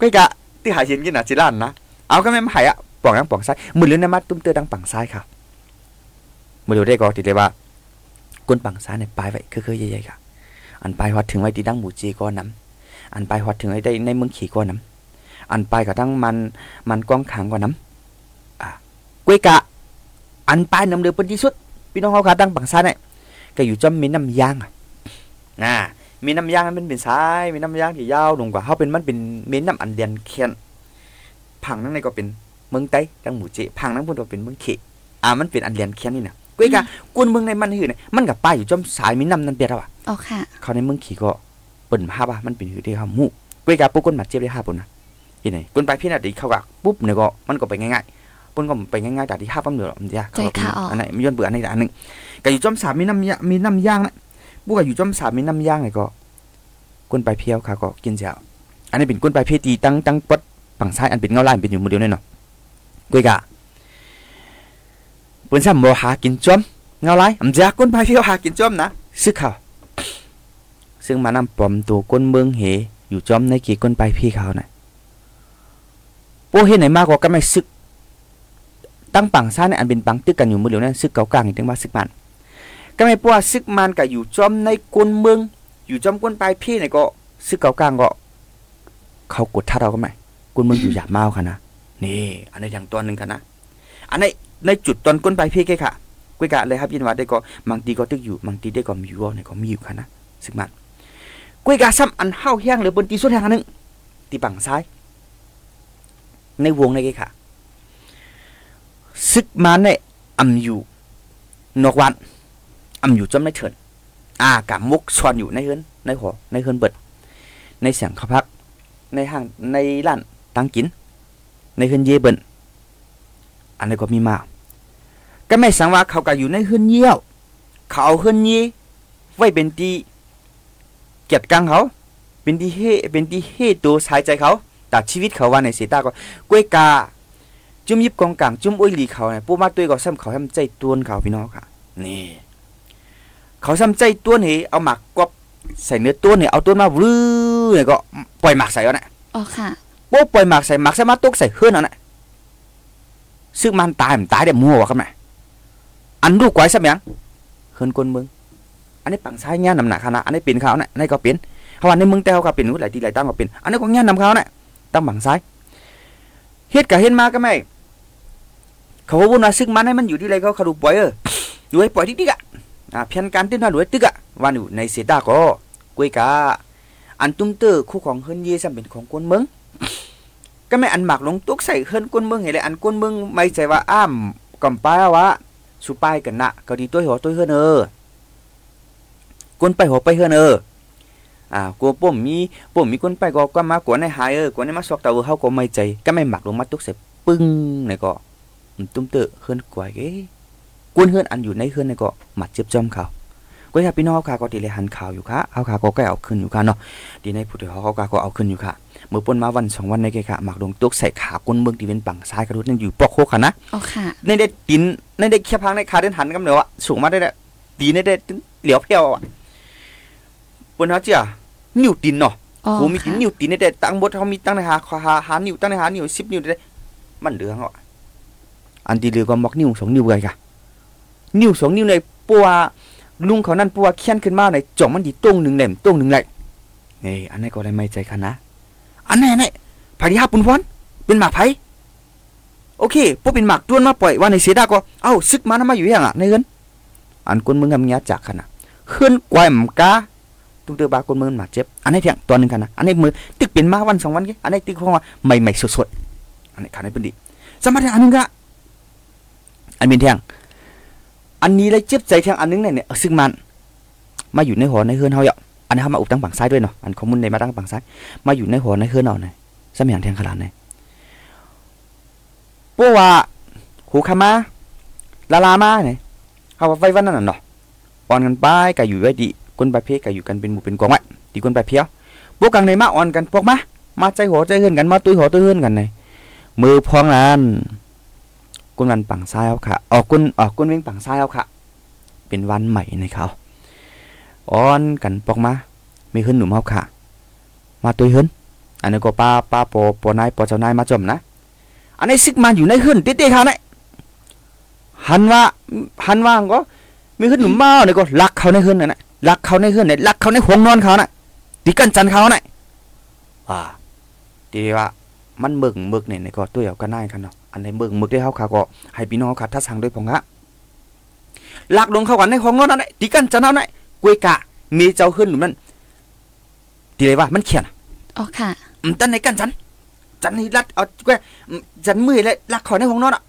ก็กะที่หายเห็นกินน่ะจิรันนะเอาก็ไม่มาหายอะป่องยังป่องซ้ายมือเหลือนนะมาตุ้มเตอดังฝั่งซ้ายครับมือเหลือได้ก็ติดเลยว่าก้นฝั่งซ้ายเนี่ยปลายไว้คือๆใหญ่ๆค่ะ อันปลายฮอดถึงไว้ที่ดังหมูจีก็น้ำอันปลายฮอดถึงไว้ได้ในเมืองขี่ก็น้ำอันปลายก็ตั้งมันมันกว้างขางกว่าน้ำกวยกะ อันปลายน้ำเดือเป็นที่สุด พี่น้องเขาขาตั้งปังซาเนี่ยก็อยู่จอมมีน้ำยางอะนะมีน้ำยางมันเป็นสายมีน้ำยางที่ยาวลงกว่าเขาเป็นมันเป็นเม้นน้ำอันเดียนเคียนผังนั่นในก็เป็นเมืองไต้จังหมู่เจผังนั่นพุ่นก็เป็นเมืองเขอ่ามันเป็นอันเดียนเคียนนี่น่ะกวยกะกวนเมืองในมันหือเนี่ยมันกับป้ายอยู่จอมสายมีน้ำนั่นเปียดอะ อ๋อค่ะ เขาในเมืองขี่ก็เปิ่นภาพว่ามันเป็นหือที่เขาหมู่กวยกะปุ๊กคนมาเจ็บได้ห้าปุ่นนะที่ไหนคนไปพี่น่ะดีเขาก็ปุ๊บเนี่ยก็มันก็ไปง่ายๆปุ่นก็ไปง่ายๆแต่ที่ห้าปั๊มเดือดมันยากใจขาออกอันไหนมีย้อนเบื่ออันนี้อันหนึ่งก็อยู่จอมสามมีน้ำยามีน้ำย่างนะบุกก็อยู่จอมสามมีน้ำย่างไงก็ก้นไปเพียวค่ะก็กินเจ้าอันนี้เป็นก้นไปเพียตีตั้งตั้งปดฝั่งซ้ายอันเป็นเงาลายเป็นอยู่มือเดียวแน่นอนกุยกะปุ่นซ้ำบ่หากินจอมเงาลายอันจากก้นไปเพียวหากินจอมนะซึกเขา ซึ่งมานำปลอมตัวก้นเมืองเห อยู่จอมในกี่ก้นไปพี่เขาน่ะพวกเฮ็ดไหนมากกว่าก็ไม่ซึก ตั้งปังซ่าในอันเป็นปังตึกกันอยู่มือเหลียวนั้นซึกเก่ากลางอย่างถึงว่าซึกมันก็ไม่ปัวซึกมันก็อยู่จอมในกวนเมือง อยู่จอมกวนไปพี่เนี่ยก็ซึกเก่ากลางก็ เขากดท่าเราก็ไม่กวนเมืองอยู่หยาบเมาค่ะนะนี่อันนี้อย่างตัวหนึ่งค่ะนะอันในในจุดตอนก้นไปพี่แค่ค่ะกุ้ยกะเลยครับยินว่าได้ก็บางทีก็ตึกอยู่บางทีได้ก็มีอยู่เนี่ยก็มีอยู่ค่ะนะซึกมัน กวยกาซ้ำอันเฮาแห้งหรือบนตีสุดแห้งนึงตีปังซ้าย ในวงในเกค่ะซึกมันในอำอยู่นอกวันอำอยู่จำในเถินอ่ากะมุกชอนอยู่ในเฮือนในหอในเฮือนเบิด ในเสียงเขาพัก ในห้างในร้านตังกิน ในเฮือนเย่เบิ่นอันนี้ก็มีมา ก็ไม่สังว่าเขาก็อยู่ในเฮือนเยี่ยว เขาเอาเฮือนเย่ไว้เป็นตี เกียรติกังเขาเป็นที่เฮเป็นที่เฮตัวสายใจเขาแต่ชีวิตเขาว่าในเสียตาก็กล้วยกาจุ่มยิบกองกลางจุ่มอุ้ยหลีเขาเนี่ยปูมาตัวก็ซ้ำเขาซ้ำใจตัวนเขาพี่น้องค่ะนี่เขาซ้ำใจตัวนี่เอาหมักกบใส่เนื้อตัวนี่เอาตัวมาวื้อเนี่ยก็ปล่อยหมักใส่เอาเนี่ยอ๋อค่ะโป๊ปล่อยหมักใส่หมักใส่มาตุกใส่เฮือนเอาเนี่ยซึ่งมันตายมันตายได้มั่ววะครับแม่อันลูกไว้ซ้ำยังเฮือนคนเมือง อันนี้ปังซ้ายง่านำหนักขนาดอันนี้เป็นเขาเนี่ยอันนี้ก็เป็นเขาว่าในเมืองแต่เขาก็เป็นหลายทีหลายตั้งก็เป็นอันนี้ก็ง่านนำเขาเนี่ยตั้งบังซ้ายเฮ็ดกับเฮ็ดมาก็ไม่เขาว่าวุ่นว่าซึ่งมันให้มันอยู่ที่ไรเขาเขาดูปล่อยเอออยู่ให้ปล่อยติ๊กๆอะอ่าเพียนการเต้นมาดูให้ตึกอะวันอยู่ในเสยตาก็กุยกาอันตุ้มเตอร์คู่ของเฮิรนเย่ซ้ำเป็นของกวนเมืองก็ไม่อันหมักลงตุกใส่เฮิรนกวนเมืองเห็นเลยอันกวนเมืองไม่ใช่ว่าอ้ามกำป้าวะสุป้ายกันนะก็ดีตัวหัวตัวเฮิรนเออ กวนไปหัวไปเฮิรนเอออ่ากลัวป่มมีป่มมีกวนไปก็ก็มากวนในหายเออกวนในมาซอกเตาเขาก็ไม่ใจก็ไม่หมักลงมาตุกใส่ปึ้งเนี่ยก็ตุ้มเตอเฮือนกวยเก้กวนเฮือนอันอยู่ในเฮือนนี่ก็หมัดเจ็บจอมเขาก็อยากพี่น้องเขาก็ตีเลยหันข่าวอยู่ค่ะเอาขาก็ก็เอาขึ้นอยู่ค่ะเนาะดีในผู้ที่เขาก็เอาขึ้นอยู่ค่ะเมื่อปนมาวันสองวันในเกค่ะหมักลงตุกใส่ขาก้นเมืองที่เป็นปังซ้ายกระดุดนั่นอยู่ปอกโคค่ะนะอ๋อค่ะในได้ตินในได้เคียพังในขาเดินหันกำเนาะสูงมาได้ตีในได้เหลียวเพียวอะ ปนเขาเจ้านิ้วตินเนาะอ๋อโหมีตินค่ะนิ้วตินในได้ตั้งบดเขามีตั้งในหาหาหานิ้วตั้งในหานิ้วสิบนิ้วได้มันเหลืองอะอันที่เหลือก็มักนิ้วสองนิ้วเลยค่ะนิ้วสองนิ้วในปัวลุงเขานั่นปัวเขียนขึ้นมาในจ่องมันดีตรงหนึ่งเหล่มตรงหนึ่งแหละนี่อันนี้ก็เลยไม่ใจคันนะอันนี้อันนี้ไผ่ที่ห้าปุ่นพรเป็นหมากไผ่โอเคพวกเป็นหมากต้วนมาปล่อยว่าในเสียดาก็เอ้าซึกมานะมาอยู่อย่างอะในเงินอันคนมึงงำเงี้ยจากขนาดเคลื่อนกวายหมกา ตุ้งเตอบาคนมึงหมาเจ็บอันนี้เพียงตัวหนึ่งกันนะอันนี้มือตึกเป็นมาวันสองวันกี้อันนี้ตึกเพราะว่าใหม่ๆสดๆอันนี้ขันให้เป็นดีสมัติอันนึงก็อันเป็นเที่ยงอันนี้เลยเจ็บใจเที่ยงอันนึงเนี่ยเนี่ยซึ่งมันมาอยู่ในหอในเฮือนเฮาเยาะอันนี้เฮามาอุบตั้งฝั่งซ้ายด้วยเนาะอันข้อมูลในมาตั้งฝั่งซ้ายมาอยู่ในหอในเฮือนเอาเนี่ยสมัยอย่างเที่ยงขนาดไหนปัวกว่าหูคามาลาลามาเนี่ยเฮาว่าไว้วันนั้นน่ะเนาะอ่อนกันไปก็อยู่ไว้ดี คนประเภทก็อยู่กันเป็นหมู่เป็นกองไว้ดีคนประเพียวพวกกังในมาอ่อนกันพวกมามาใจหัวใจเฮือนกันมาตุ้ยหัวตุ้ยเฮือนกันเลยมือพองนั้นกุนวันปังซ้ายเอาค่ะออกกุนออกกุนวิ่งปังซ้ายเอาค่ะ เป็นวันใหม่ในเขาอ้อนกันปอกมามีขึ้นหนุ่มเอาค่ะ มาตัวขึ้นอันนี้ก็ป้าป้าปอปอนายปอเจ้านายมาจมนะ อันนี้ซิกมันอยู่ในขึ้นติดๆเขาเนี่ยหันว่าหันว่างก็มีขึ้นหนุ่มเมาเนี่ยก็ลักเขาในขึ้นน่ะนะ ลักเขาในขึ้นเนี่ยลักเขาในห้องนอนเขาน่ะตีกันจันเขาน่ะอ่าทีว่ามันมึกมึกเนี่ยนี่ก็ตัวเอากันได้กันเนาะอันในเบิ่งมึกได้เฮาค่ะก็ให้พี่น้องค่ะถ้าสั่งด้วยพงฮะลักลงเข้ากันในห้องนอนนั่นแหละตีกันจันเอาไหนกวยกะ มีเจ้าขึ้นหนุ่มนั่นตีเลยว่า มันเขียนอ๋อค่ะอืมตันในกันจันจันนี่รัดเอากวยอืมจันมือเลยลักเขาในห้องนอนอะ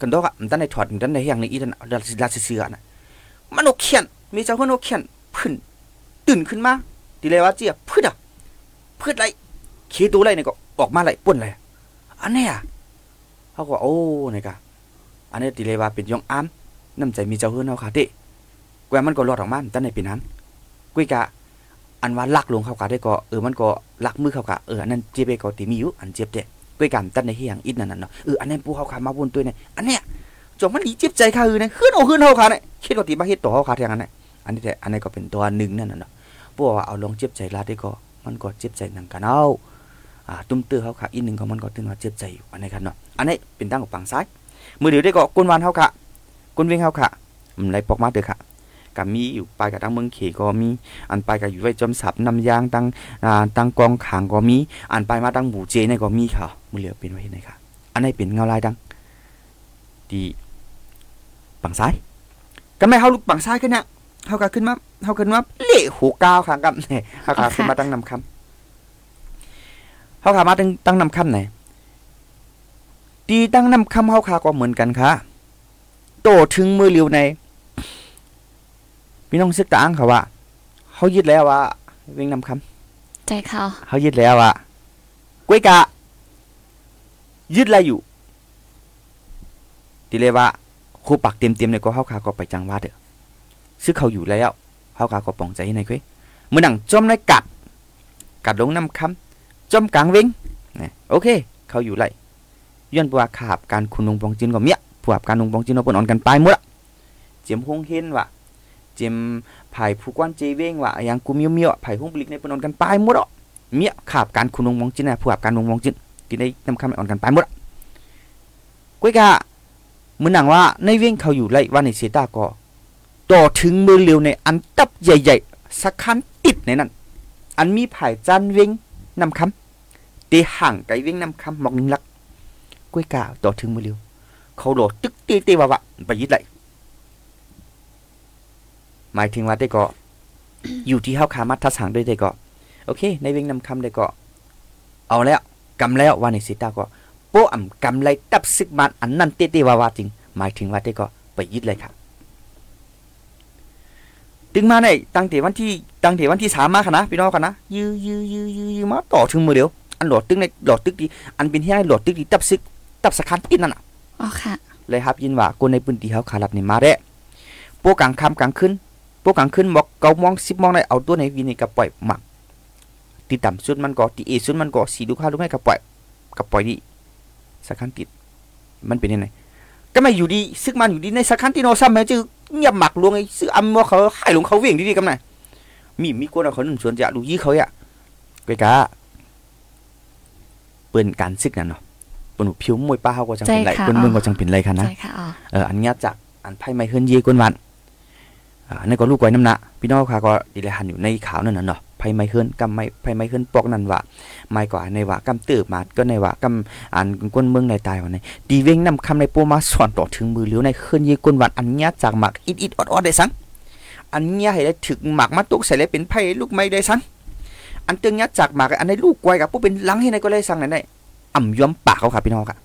กันดอกอะอืมตันในถอดอืมตันในเฮียงในอีตันเอาดัดดัดเสือๆน่ะมันโอเขียนมีเจ้าขึ้นโอเขียน พึ่นตื่นขึ้นมาตีเลยว่าเจียพืดอะพืดไรขี้ตัวไรเนี่ยก็ออกมาไรป่นไรอันเนี้ยเขาก็โอ้นี่กะอันนี้ติเลยว่าเป็นยองอ้ามน้ำใจมีเจ้าเฮือนเฮาค่ะติแกวมันก็รอดออกมาตั้งในปีนั้นกุยกะ อันว่าลักลงเข้ากะได้ก็เออมันก็ลักมือเข้ากะเอออันนั้นเจ็บไปก็ติมีอยู่อันเจ็บเด้กุยกะตั้งในเฮียงอิดนั่นน่ะเนาะเอออันนั้นปูเข้าขามาวนตัวเนี่ยอันเนี้ยจงมันอีเจ็บใจค่ะคือเนี่ยขึ้นเอาขึ้นเฮาค่ะเนี่ยคิดว่าติมาเฮ็ดตัวเฮาค่ะเท่านั้นน่ะ อันนี้แต่อันนี้ก็เป็นตัวหนึ่งนั่นน่ะเนาะปูว่าเอาลองเจ็บใจลาดได้ก็มันก็เจ็บใจนังกันเอาอ่าตุ้มเตื้อเขาค่ะอีกหนึ่งของมันก็ตึงว่าเจ็บใจอยู่อันนี้ครับเนาะอันนี้เป็นตั้งของฝั่งซ้ายมือเดียวได้ก็กุนวันเขาค่ะกุนวิ่งเขาค่ะอืมไรปอกมาเด้อค่ะก็มีอยู่ไปกับตั้งเมืองเขก็มี อันไปกับอยู่ไว้จอมสับนำยางตั้งอ่าตั้งกองขางก็มี อันไปมาตั้งหมู่เจนี่ก็มีค่ะมือเหลือเป็นไว้ไหนค่ะ อันนี้เป็นเงาลายดังดีฝังซ้ายก็ไม่เขาลูกฝังซ้ายกันเนี่ย เฮาก็ขึ้นมาเฮาขึ้นมาเละหูก้าวค่ะกับนี่เฮาก็ขึ้นมาตั้งนำคำเฮาขามาตั้งตั้งนำคำไหนตีตั้งนำคำเฮาขาก็เหมือนกันค่ะ โตถึงมือเลียวในพี่น้องซึกตางเขาว่าเฮายึดแล้วว่าวิ่งนำคำใจเขาเฮายึดแล้วว่ากุ้ยกะ ยึดอะไรอยู่ทีเลยว่าครูปักเต็มๆเนี่ยก็เฮาขาก็ไปจังหวัดเด้อ ซึ่งเขาอยู่แล้วเฮาขาก็ปองใจในคุยมื้อนังจมในกัดกัดลงน้ำคำจมกลางเวงนะโอเค เขาอยู่ไรย้อนว่าขาบการคุณนงปองจินก็เมียพวกการนงปองจินเอาปนอ่อนกันไปหมดเจียมคงเห็นว่าเจียมไผ่ผู้กวนเจเวงว่าอย่างกูเมียวเมียวไผ่ห้องบลิกในปนอ่อนกันไปหมดอะเมียขาบการคุณนงปองจินนะพวกการนงปองจินที่ได้นำคำอ่อนกันไปหมดกุ้ยกะมือนังว่าในเวงเขาอยู่ไรว่าในเซตาก็ ต่อถึงมือเร็วในอันตับใหญ่ๆ สักคันติดในนั้น อันมีไผ่จันเวงนำคำเตีห่างไกเวงนำคำมอกหนึ่งลักกุ้ยกาต่อถึงมือเร็ว เขาโหลดตึกเตีตีว่าวะไปยึดเลยหมายถึงว่าได้ก็อยู่ที่เฮาขามัดทัศางด้วยได้ก็โอเค ในเวงนำคำได้ก็ เอาแล้วกำแล้วว่าในสิตาก็โป้อ่ำกำไรตับซึกมันอันนั้นเต้ๆว่าวาจริง หมายถึงว่าได้ก็ไปยึดเลยครับ ดึงมาในตั้งแต่วันที่ตั้งแต่วันที่สามมาค่ะนะพี่น้องค่ะนะยื้อยื้อยื้อยื้อยื้อมาต่อถึงมือเดียวอันโหลดตึกในโหลดตึกดีอันเป็นที่ให้โหลดตึกดีตับซึกตับสคันติดนั่นน่ะอ๋อค่ะ เลยครับยินว่าคนในพื้นที่เขาขาลับนี่มาได้โปกลางค่ำกลางคืนโปกลางคืนบอกเกามองสิบมองได้เอาตัวในวินี่กับปล่อยหมักตีต่ำสุดมันก็ตีเอสุดมันก็สีดูข้าวดูให้กับปล่อยกับปล่อยดีสักคันติดมันเป็นยังไง ก็ไม่อยู่ดีซึกมันอยู่ดีในสักคันที่โนซ้ำแม้จือเงียบหมักลวงไอ้ซื้ออำว่าเขาหายลงเขาเวี่ยงดีๆกันไหนมีมีคนเอาเขาหนึ่งส่วนจะดูยี่เขาอะไปกะเปิ้นการซึกนั่นเนาะปนุผิวมวยป้าเขาก็จังเป็นไรใจค่ะเปิ้นเมืองอ๋อก็จังเป็นไรค่ะนะใจค่ะอ๋อเอออันเนี้ยจากอันไพ่ไม่ขึ้นเยี่กวนวันอ่าอันนี้ก็ลูกไว้น้ำหนะพี่น้องค่ะก็ดีเลยหันอยู่ในขาวนั่นน่ะเนาะ ไพ่ไม่ขึ้นกำไม่ไพ่ไม่ขึ้นปอกนั่นว่าไม่กว่าในว่ากำตื้อมาก็ในว่ากำอันกวนเมืองในตายวันนี้ดีเว้งนำคำในปูมาสอนต่อถึงมือเหลียวในขึ้นยีกวนวันอันเนี้ยจากหมักอิดอิดออดออดได้สังอันเนี้ยให้ได้ถึงหมักมาตุกใส่เลยเป็นไพ่ลูกไม่ได้สังอันเตึงเนี้ยจากหมักอันในลูกไว้กับผู้เป็นหลังให้ในก็เลยสั่งไหนได้อ่ำย้อมปากเขาค่ะพี่น้องค่ะ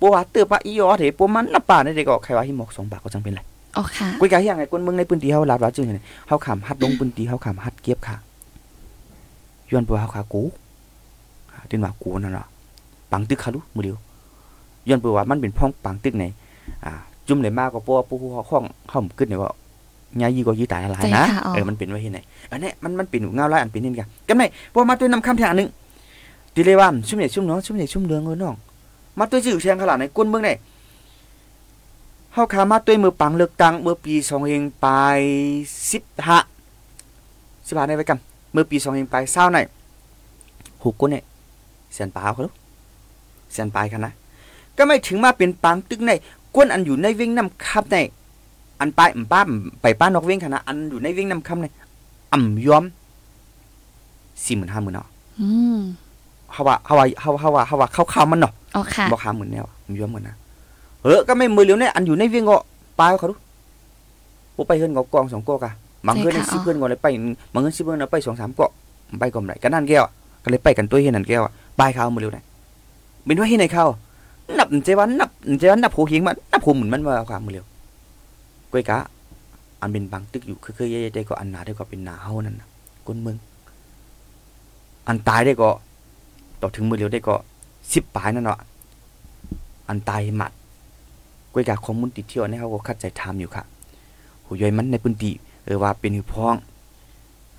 ปัวว่าเตือปะอีออเถปัวมันนับป่าในเด็กก็ใครว่าหิมอกสองบาทก็จังเป็นไร อ๋อค่ะกุยกะเฮียงไงคนเมืองในพื้นที่เฮาลาดว่าจึงไงเฮาขามฮัดลงพื้นที่เฮาขามฮัดเก็บค่ะย้อนปัวเฮาขากูอ่าตินว่ากูนั่นล่ะปังตึกค่ะลูมือเดียวย้อนปัวว่ามันเป็นพ้องปังตึกไหนอ่า จุ่มเลยมากก็ปัวปูเฮาข้องเฮาขึ้นเนี่ยว่าญายีก็ยีตายหลายใจนะค่ะอ๋อเออมันเป็นไว้เฮ็ดไหนอันนี้มันมันเป็นเงาลายอันเป็นนี่กันกันไหนปัวมาตัวนํคำอย่างหนึงติเลยว่าชุ่มเนี่ยชุ่มเนาะชุ่มเนี่ยชุ่มเรืองเออน้องมาตัวจื่อแชงขนาดไหนก้นเมืองไหน เฮาขามาตัวมือปังเลือกตั้งเมื่อปีสองเองไปสิบห้าสิบห้าในไว้กันเมื่อปีสองเองไปเศร้าไหนหูก้นเนี่ยเสียนปลาเขาลูกเสียนปลายกันนะก็ไม่ถึงมาเป็นปังตึกในก้นอันอยู่ในเว้งน้ำคับในอันไปอ่ำป้าอ่ำไปป้านอกเว้งขนาดอันอยู่ในเว้งน้ำคำในอ่ำย้อมสี่หมื่นห้าหมื่นเนาะอืมเฮาว่าเฮาว่าเฮาเฮาว่าเฮาว่าเข้าคำมันเนาะอ๋อค่ะบอกหาหมื่นแนวมันย้อมเหมือนนะเออก็ไม่มือเหลียวเนี่ยอันอยู่ในเวียงเงาะปลายเขาดูผมไปเฮิรนเงาะ กองสองกอกะบางเฮิรนในสิบเฮิรนเงาะเลยไปบางเฮิรนสิบเฮิรนเอาไปสองสามเกาะไปก่อนไหนกันนั่นแก้วอะก็เลยไปกันตัวเฮียนั่นแก้วอะปลายเขามือเหลียวเนี่ยเป็นว่าเฮียไหนเขานับเจวันนับเจวันนับโหเฮียงมันนับโหเหมือนมันว่าความมือเหลียวก้อยกะอันเป็นบางตึกอยู่คือเคยๆได้ก็อันหนาได้ก็เป็นหนาเฮานั่นน่ะก้นเมืองอันตายได้ก็ต่อถึงมือเหลียวได้ก็สิบปลายนั่นเนาะอันตายหมัด กวยกาข้อมูลติดเที่ยวนี่เขาก็คัดใจทามอยู่ค่ะหูย่อยมันในพื้นที่เออว่าเป็นหือพ้อง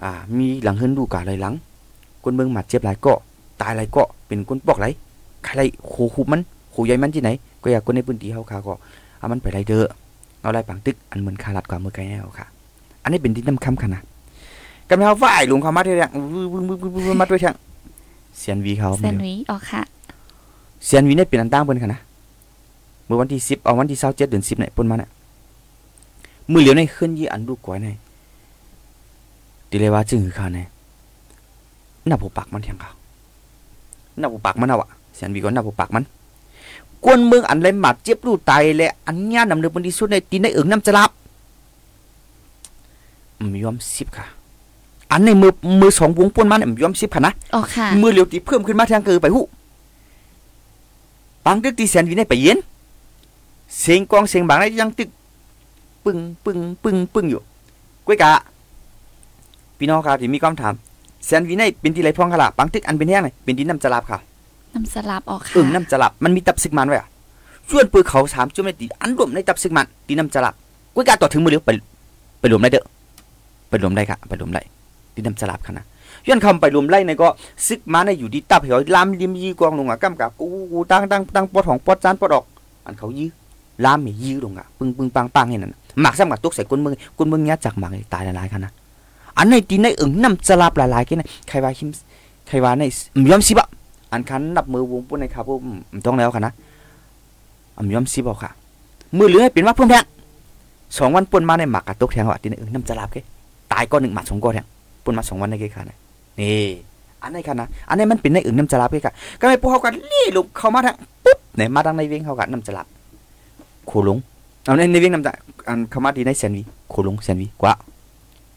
อ่ามีหลังเฮิรนดูกาหลายหลังคนเมืองหมัดเจ็บหลายเกาะตายหลายเกาะเป็นคนปอกไหลใครไรโคคุบมันโคย่อยมันที่ไหนก็อยากคนในพื้นที่เขาค่ะก็เอามันไปไรเด้อเอาไรปังตึกอันเหมือนคาลัดกว่าเมื่อไกลแน่ค่ะ อันนี้เป็นที่น้ำคำค่ะนะกำลังฝ่ายหลวงเขามาเทียงมาด้วยทางเสียนวีเขาแซนด์วิชอ๋อค่ะเสียนวีเนี่ยเป็นอันตั้งเปิ้นค่ะนะ เมื่อวันที่สิบเอาวันที่เศร้าเจ็ดเดือนสิบเนี่ยปนมาเนี่ยมือเหลียวในขึ้นยี่อันดูกวยในตีเลยว่าจึงคือเขาเนี่ยหน้าผูปากมันเทียงเขาหน้าผูปากมันเอาอะเสียนวีก็หน้าผูปากมัน กวนเมืองอันไรหมัดเจ็บรูตายและอันญานำเนินบนที่สุดในตีนในเอิงน้ำจะลับอืมยอมสิบค่ะ อันในมือมือสองวงป่วนมาเนี่ยยอมสิบค่ะนะอ๋อค่ะมือเหลียวตีเพิ่มขึ้นมาทางคือไปหูปังตึกตีแสนวินัยไปเย็น เสียงกองเสียงบางได้ยังตึกปึ้งปึ้งปึ้งปึ้งอยู่ก้วยกะพี่น้องครับที่มีคำถามแสนวินัยเป็นที่ไรพ้องค่ะล่ะปังตึกอันเป็นแห้งเลยเป็นดินน้ำจลาบค่ะน้ำสลับออกค่ะอึ่งน้ำจลับมันมีตับซึกมันไว้อะชวนปืนเขาสามจุ่มในตีอันรวมในตับซึกมันตีน้ำจลับกุ้ยกาต่อถึงมือเดียวไปไปรวมได้เด้อไปรวมได้ค่ะไปรวมได้ตีน้ำจลับค่ะนะย้อนคำไปรวมไล่ในก็ซึกมันในอยู่ดีตับเหวลามริมยีกองลงอะกำกับกูกูตั้งตั้งตั้งปอดของปอดจานปอดออก อันเขายื้อ ลามยื้อลงอะปึ้งปึ้งปังปังเห็นนั่นหมากซ้ำกับตุกใส่ก้นมึงก้นมึงเนี้ยจากหมากตายละลายค่ะนะอันในตีในอึ่งน้ำจลับละลายแค่ไหนใครว่าคิมใครว่าในยอมสิบะอันคันนับมือวงปุ่นในครับผมต้องแล้วค่ะนะอำยอมสิบอกค่ะ มือเหลือให้เป็นว่าเพิ่มแทงสองวันปุ่นมาในหมักกระตกแทงว่ะทีในี้เออน้ำจะลาบแกตายก็หนึ่งหมัดสองก็แทงปุ่นมาสองวันในเกค่ะนะนี่อันนี้ค่ะนะอันนี้มันเป็นในอึ่งน้ำจะลาบแกค่ะก็ไม่พวกเขากันลี่ลุกเข้ามาทางปุ๊บเนี่ยมาทางในเวงเขากันน้ำจะลาบ โคลงเอาในในเวียงน้ำจะอันเข้ามาดีในแซนวีโคลงแซนวีกว่า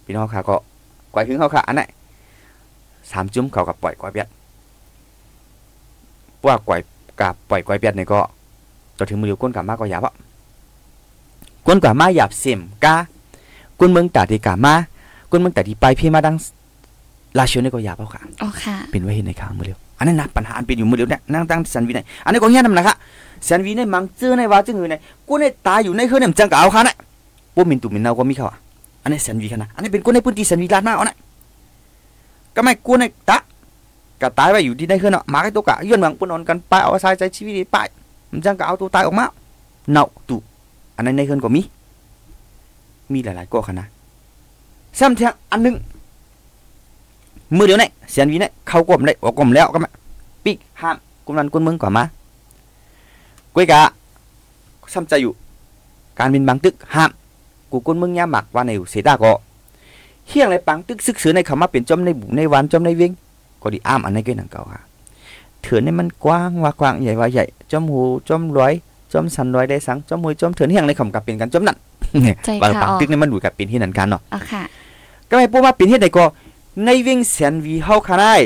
พี่น้องค่ะก็กว่าถึงเขาค่ะอันนั้นสามจุ่มเขากับปล่อยกว่าเบียดว่าก่อยกับปล่อยก่อยเปียดนี่ก็ต่อถึงมือเดียวก้นกับมาก็หยาบอะก้นกับมาหยาบเสียมกาก้นเมืองตาดีกามาก้นเมืองตาดีไปพี่มาดังลาเชียวนี่ก็หยาบเอาค่ะอ๋อค่ะเป็นไว้เห็นในข้างมือเดียว อันนั้นนะปัญหาอันเป็นอยู่มือเดียวเนี่ยนั่งตั้งสันวีในอันนี้ก็เงี้ยนำนะคะสันวีในมังเจอในว่าจึงอยู่ในกูในตายอยู่ในเครื่องเนี่ยจังกะเอาค่ะนะปุ่มินตุมินเนาก็มีเขาอะอันนี้สันวีค่ะนะอันนี้เป็นกูในพื้นที่สันวีลาดมาเอานะก็ไม่กูในตะก็ตายไปอยู่ที่ในเครื่องเนาะหมาไอ้ตัวกะย้อนหวังปนอนกันไปเอาสายใจชีวิตไปมันจังก็เอาตัวตายออกมาเนาตุอันนั้นในเครื่องก็มีมีหลายๆก็ขนาดซ้ำเทียงอันหนึง มือเดียวเนี่ยเสียนวีเนี่ยเข้ากลมได้ออกกลมแล้วก็มาปีกห้ามกุมนันกุนมึงกว่ามากุ้ยกะซ้ำใจอยู่ การบินบางตึกห้ามกูกุนมึงยาหมักว่าในอยู่เสยตาก็เฮียงไรปังตึกซึกเสือในคำว่าเป็นจอมในบุในวันจอมในเวงก็ดีอ้ามอันนี้ก็หนังเก่าค่ะเถื่อนนี่มันกว้างว่ากว้างใหญ่ว่าใหญ่จอมหูจอมร้อยจอมสันร้อยได้สังจอมหูจอมเถื่อนเฮียงในคำกับเป็นกันจอมนั่นเนี่ยใจบางค่ะปังอ๋อตึกนี่มันดูกับเป็นที่นั่นกันเนาะอ๋อค่ะก็ไม่พูดว่าเป็นที่ใดก็ ในวิ่งแสนวีเฮาคานาย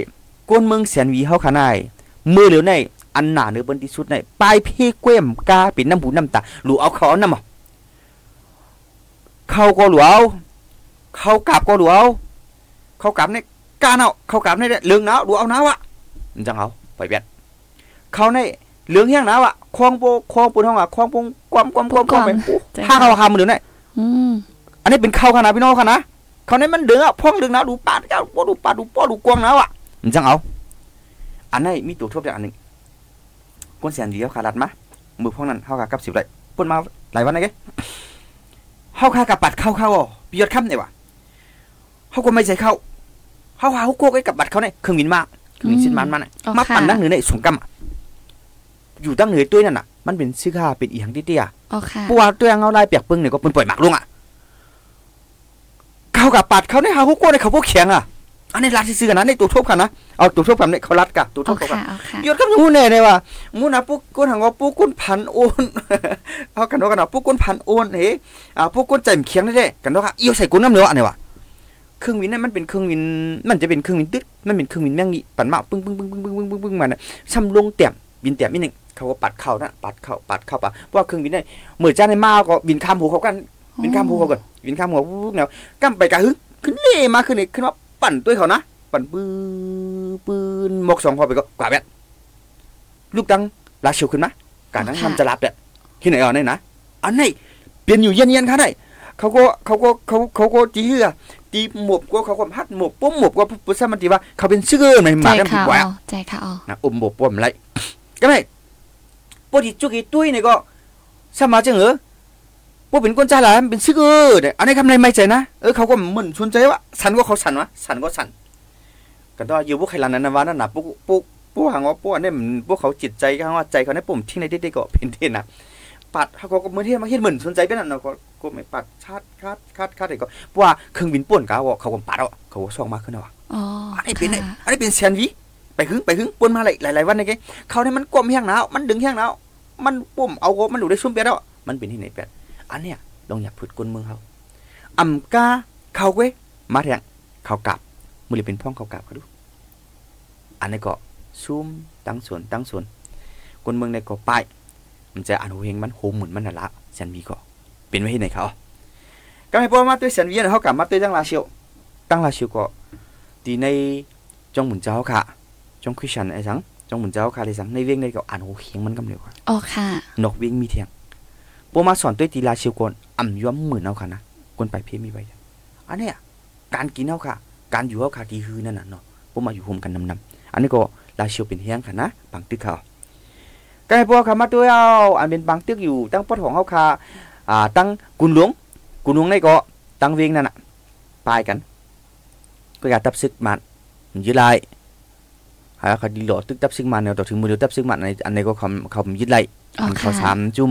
ก้นเมืองแสนวีเฮาคานายมือเหลียวในอันหนาเนื้อบนที่สุดในปลายพี่เกว้มกาเป็นน้ำหูน้ำตาหลูเอาเขาเอาน้ำอะเขาก็หลูเอาเขากลับก็หลูเอาเขากลับในกาเนาเขากลับในเรื่องหนาวหลูเอาหนาวอะมันจังเอาไปเบียดเขาในเรื่องเฮียงหนาวอะคลองโปคลองปูนห้องอะคลองปงความความความความไปโอ้ใจถ้าเขาหามือเหลียวในอืมอันนี้เป็นเข้าขนาดพี่น้องค่ะนะ เขาในมันเดือดพ่องเดือดนะดูปาดก้าวดูปาดดูป้อดูกวางนะวะมันจังเอาอันนี้มีตัวทบอย่างอันหนึ่งก้นเสียนเดียวขาดัดมามือพวกนั้นเข้ากับกับสิบไรปนมาหลายวันนะแกเข้าคากับปัดเข้าเข้าอ๋อปียดค่ำเนี่ยวะเขาก็ไม่ใช่เข้าเขาหาเขาโกกไอ้กับบัดเขาเนี่ยเครื่องบินมากเครื่องบินชิ้นมันมันน่ะอ๋อมาค่ะปั่นตั้งเหนือในสงกรรมอะอยู่ตั้งเหนือตัวนั่นน่ะมันเป็นซื้อค่าเป็นอีหยังเตี้ยๆอ๋อค่ะปัวตัวยังเอาลายเปียกปึ้งเนี่ยก็เป็นปล่อยหมักลงอะ เขากับปัดเขาในหาคุกโก้ในเขาพวกเขียงอะอันนี้รัดซื้อๆกันนะในตัวทบกันนะเอาตัวทบกันเนี่ยเขารัดกะตัวทอ๋อบกันค่ะอ๋อค่ะยศกับงูเนี่ยเนี่ยว่างูนะปุ๊กกุ้นหังว่าปุ๊กกุ้นพันโอนเอากันว่ากันว่าปุ๊กกุ้นพันโอนเฮ้อ่าปุ๊กกุ้นใจมเคียงได้เด้กันว่าค่ะเอี่ยวใส่กุ้นน้ำเนื้ออันนี้ว่ะเครื่องวินเนี่ยมันเป็นเครื่องวิน มันจะเป็นเครื่องวินตึ๊ดมันเป็นเครื่องวินแม่งนี่ปั่นมาปึ้งปึ้งปึ้งปึ้งปึ้งปึ้งปึ้งปึ้งมาเนี่ยซ้ำลงเตี่ยมบินเตี่ยมนิดนึงเขาก็ปัดเข้านะปัดเข้าปัดเข้าปะเพราะว่าเครื่องวินเนี่ยเหมือนจ้าในมาก็บินข้ามหูเขากันบินข้ามภูเขาก่อน บินข้ามหัวปุ๊บแนวกั้มไปกะหึงขึ้นเล่มาขึ้นนี่ขึ้นมาปั่นตัวเขานะปั่นปื้ปืนหมกสองพอไปก็กว่าแบบลูกตังลาเชียวขึ้นมาการนั้นทำจะรับเนี่ยที่ไหนอาเนี่ยนะอันนี้เปลี่ยนอยู่เย็นเย็นๆค่ะได้เขาก็เขาก็เขาเขาก็จีเหือตีหมวกก็เขาก็พัดหมวกปุ๊บหมวกก็ปุ้มมันตีว่า เขาเป็นเชื่อในหมากันผิดกว่าใจค่ะอ๋อนะอมหมบปวมไรก็ไม่ปกติจุกีตุ้ยเนี่ยก็สมาจังเหรอ วกเป็นคนใจหลายเป็นซึกเออเนี่ยอันนี้คำในไม่ใจนะเออเขาก็เหมือนชวนใจว่าสันก็เขาสันวะสันก็สันกันตัวอยู่พวกใครลันนั้นนะวะนั่นน่ะพวกพวกพวกหางว่าพวกอันนี้มันพวกเขาจิตใจเขาว่าใจเขาเนี่ยปุ่มทิ้งในเด็กๆก็เป็นเทนนะปัดเขาก็เหมือนเทนมาเห็นเหมือนสนใจเป็นนั่นเนาะก็ก็ไม่ปัดชาดคาดคาดคาดเลยก็เพราะว่าเครื่องบินป่วนกาวเขาก็ปัดเอาเขาก็ส่องมากขึ้นเอาอ๋ออันนี้เป็นไงค่ะอันนี้เป็นแซนด์วิชไปหึงไปหึงปนมาหลายหลายๆวันนี่แกเขาเนี่ยมันกลมแห้งหนาวมันดึงแห้งหนาวมันปุ่มเอาโกมันอยู่ได้ชุ่มเปียแล้วมันเป็นที่ไหนแปด อันเนี้ยลองอยากผืดก้นเมืองเขาอ่ำกาเขาเว้ยมาแทงเขากลับมือเลยเป็นพ่องเขากลับเขาดู อันนี้ก็ซุ่มตั้งสวนตั้งสวนคนเมืองในก็ป้ายมันจะอันโหเฮงมันโหหมุนมันน่ะละฉันมีก็เป็นไว้ที่ไหนเขาก็ไม่พอมาด้วยฉันวีนเขากลับมาด้วยตั้งลาเชียวตั้งลาเชียวก็ตีในจงหมุนเจ้าค่ะจงคุยฉันไอ้สังจงหมุนเจ้าค่ะเลยสังในเวียงในก็อันโหเฮงมันกำเร็วกว่าอ๋อค่ะนกเวียงมีเทียง ปมาสอนด้วยตีลาเชียวก่อนอ่ำย้อมหมื่นเอาค่ะนะคนไปเพียมีไว้อันเนี้ยการกินเอาค่ะ การอยู่เอาค่ะที่ฮือนั่นน่ะเนาะปมาอยู่โฮมกันนำๆอันนี้ก็ลาเชียวเป็นเฮียงค่ะนะบางตึกเขาก็ให้พวกเขามาด้วยเอาอันเป็นบางตึกอยู่ตั้งปอดของเขาค่ะอ่าตั้งกุนหลวงกุนหลวงในก็ตั้งเวียงนั่นน่ะปายกันก็อยากตับซึกมันยึดไล่หาเขาดีหลอตึกตับซึกมันเนี่ยต่อถึงมือเดียวตับซึกมันในอันนี้ก็เขาเขายึดไล่อ๋ออันเขาค่ะสามจุ่ม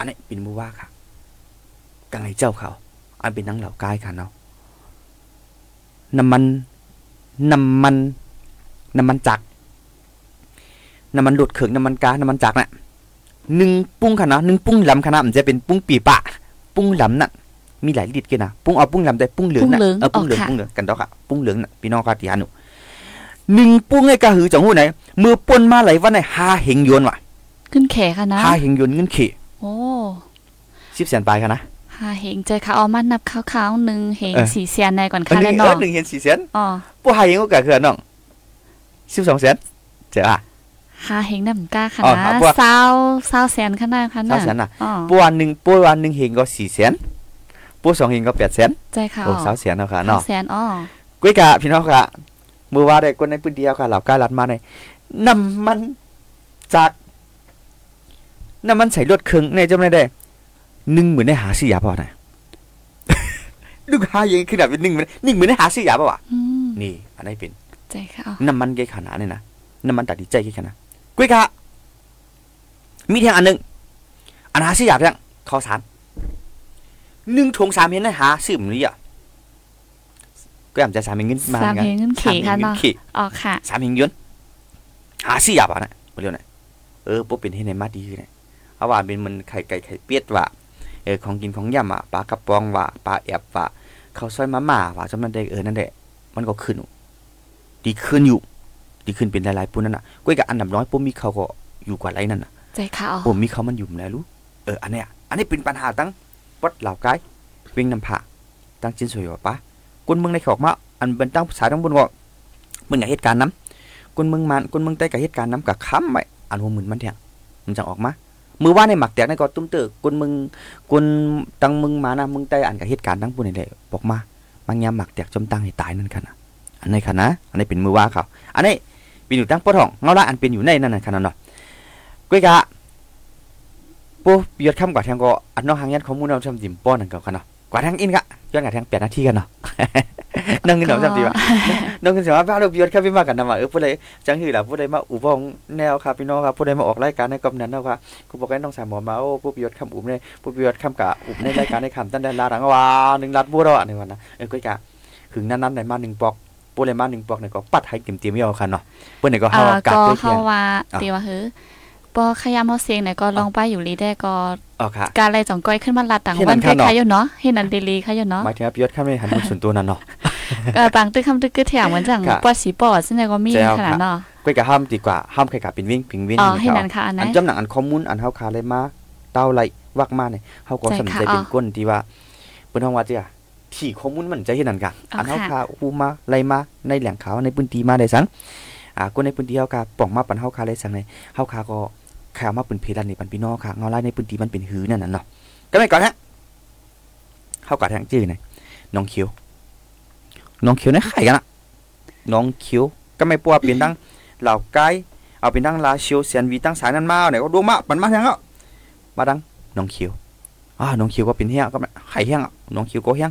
อะค่ะเออก็ไม่ปัวคำมาตัวเนี่ยอันลือเฮียงเฮียงตั้งเหล่ากายโอ้เคลื่อนยืนในไอ้ก่อยเป็นลังเป็นลังขาวเนี่ยอันนี้นก็เป็นเฮียงมือว่าก็หมักเตียกสองกำอืมแล้วกันกวนลูกตายเนี่ยมันยอมในสามกัวอันนี้ที่เขาคาเลยครับข้อมูลค่ะนะอันที่เขาคาไปเลยครับข้อมูลยังมีเทียงอะอันนี้เป็นมือว่าค่ะกังไห้เจ้าเขา อันเป็นนังเหล่ากายค่ะเนาะน้ำมันน้ำมันน้ำมันจักรน้ำมันหลุดเขิงน้ำมันกาน้ำมันจักรน่ะหนึ่งปุ้งค่ะนะหนึ่งปุ้งลำค่ะนะมันจะเป็นปุ้งปีปะ ปุ้งลำน่ะมีหลายลิตรกันนะปุ้งเอาปุ้งลำได้ปุ้งเหลืองน่ะปุ้งเหลืองเออปุ้งเหลืองอ๋อค่ะปุ้งเหลืองกันดอกค่ะปุ้งเหลืองน่ะพี่น้องค่ะที่ฮานุหนึ่งปุ้งไอ้กะหือจังหูไหนมือปนมาไหลวันไหนห้าเหงยวนว่ะขึ้นแขค่ะนะห้าเหงยวนเงินขี่ โอ้สิบแสนปลายค่ะนะหาเหงใจค่ะเอามานับคร่าวๆหนึ่งเหงเออสีเซียนในก่อนอันค่ะหแล้วนึ่งเอเนาะอหนึ่งเห็นสี่แสนอ๋อพวกห้าเหงก็กะคือน้องสิบสองแสนเจ้าอะหาเหงน้ำกล้าค่ะอ๋อนะครับพวกเศร้าเศร้าแสนขนาดค่ะสามแสนน่ะอ๋อปวันหนึ่งปวันหนึ่งเหงก็สี่แสนปวสองเหงก็แปดแสนใจค่ะโอ้อ๋อสาวแสนเนาะค่ะเศร้าเนาะแสนอ๋อกุ้ยกะพี่น้องค่ะมือว่าได้คนในพื้นที่เอาค่ะเหล่ากาลัดมาในน้ำมันจาก น้ำมันใส่รถเครื่องในจำได้ได้หนึ่งหมื่นได้หาซื้อยาเปล่านะลูกหายังขนาดเป็นหนึ่งหมื่นหนึ่งหมื่นได้หาซื้อยาเปล่าวะอืมนี่ อันนี้เป็นใจค่ะอ๋อน้ำมันเกขนาดเนี่ยนะน้ำมันตัดดีใจเกขนาดกุ้ยกะมีเทียงอันหนึ่งอันหาซื้อยาเพียงข้าวสารหนึ่งถุงสามเห็นได้หาซื้อมันนี่อะก็ยามจะสามเห็นเงินมาสามเหงเงินเขค่ะเนาะขี่อ๋อค่ะสามหิงยวนหาสี่ยาบานะบ่เรียวนะเออปุ๊เป็นให้ในมาดีคือนะเอาว่าเป็นมันไข่ไก่ไข่เป็ดว่าเออของกินของย่ำอะปลากระป๋องว่าปลาแอบว่าข้าวซอยมาม่าว่าจำนั้นได้เออนั่นแหละมันก็ขึ้นอยู่ดีขึ้นอยู่ ดีขึ้นเป็นหลายๆปุ่นนั่นน่ะก้อยกับอันดับน้อยปุ๊มีเขาก็อยู่กว่าไรนั่นน่ะใจค่ะอ๋อปุ๊มีเขามันอยู่แล้วรู้เอออันเนี้ยอันนี้เป็นปัญหาตั้งวัดเหล่ากายเวิ่งนำผาตั้งจินสวยว่าปะคนเมืองในขอกมาอันเป็นตั้งสายทั้งบนว่ามึงอยากเหตุการณ์น้ำคนเมืองมันคนเมืองใต้กับเหตุการณ์น้ำกับค้ำไว้อันหัวหมื่นมันแทงมันจังออกมา มือว่าในหมักแตกในก็ตุ้มเตอคนมืองคนตังมืองมานะมืองใต้อันกับเหตุการณ์ทั้งปุ่นนี่แหละบอกมาบางยามหมักแตกจมตั้งให้ตายนั่นค่ะนะอันนี้ค่ะนะอันนี้เป็นมือว่าเขาอันนี้เป็นอยู่ตั้งปอทองเงาละอันเป็นอยู่ในนั่นน่ะค่ะนั่นเนาะก้ยกะปูยอดคำกว่าแทงก็อันนองหางยันข้อมูลเราทำจิ้มป้อนนั่นก็ค่ะเนาะกว่าแทงอินกะย้อนกับแทงแปดนาทีกันเนาะ นั่งกินหนอจำดีวะน้องคุณสามารถพาลูกยศครับพี่มากันนำว่าเออผู้ใดจังหือล่ะผู้ใดมาอุบองแนวครับพี่น้องครับผู้ใดมาออกรายการในกำนั้นนะครับกูบอกให้น้องสามหมอมาโอ้ผู้ยศคำอุบในผู้ยศคำกะอุบในรายการในคำตั้งแต่ลาดังว่าหนึ่งลัดบัวเราอะหนึ่งวันนะเออก็กะหึงนั้นนั้นได้มาหนึ่งปอกผู้ใดมาหนึ่งปอกเนี่ยก็ปัดให้เต็มเต็มๆเอาคันเนาะเพื่อนเนี่ยก็อ่าเฮาอากาศก็ด้วยเทีเขายนว่าอะตีว่าเฮ้อ ปอขยามเฮาเสียงไหนก็ลองไปอยู่ลีได้ก็อ๋อค่ะการอะไรจ่องก้อยขึ้นมาลัดต่างเห็นวันอันข้างนอกคล้ายๆอยู่เนาะเห็นอันเดลีค่ะอยู่เนาะหมายถึงว่ายศข้ามในหันมุนส่วนตัวนั่นเนาะเออบางตึกคำตึกกึดแถวเหมือนจังค่ะปอสีปอดซึ่งในก็มีแจ๋วขนาดค่ะเนาะก็กะห้ามดีกว่าห้ามใครกะเป็นวิ่งพิงวิ่งอ๋อนี่เห็นเขาอันค่ะอันไหนอันจำหนังอันข้อมูลอันเฮาคาเลยมาเต้าไรวักมาเนี่ยเฮาก็ใจสนใจค่ะเป็นอ๋อก้นที่ว่าเปิ้นเฮาว่าจ้ะที่ข้อมูลมันจะเฮ็ดนั่นกะอ๋ออันเฮาค่ะคาอูมาไล่มาในแหล่งข่าวในพื้นที่มาได้สังอ่าคนในพื้นที่เฮาคาป่องมาปันเฮาคาเลยสังในเฮาคาก็ ข่าวมาเป็นเพดันในปันพี่น้องค่ะเงาไล่ในพื้นที่มันเป็นหื้อนั่นน่ะเนาะก็ไม่ก่อนฮะเฮากะทางจื้อหนน้องเขียวน้องเขียวนี่กันอะน้องเขียวก็ไม่ปัวเปลี่ยนดังเหล่าไกเอาเป็นดังลาชียวเซียนวีตั้งสายนั้นมาเนี่ยก็ดวงมาปันมาแทงอะมาดังน้องเขียวอ่าน้องเขียวก็เป็นเฮียก็ไข่เฮียงอะน้องเขียวก็เฮียง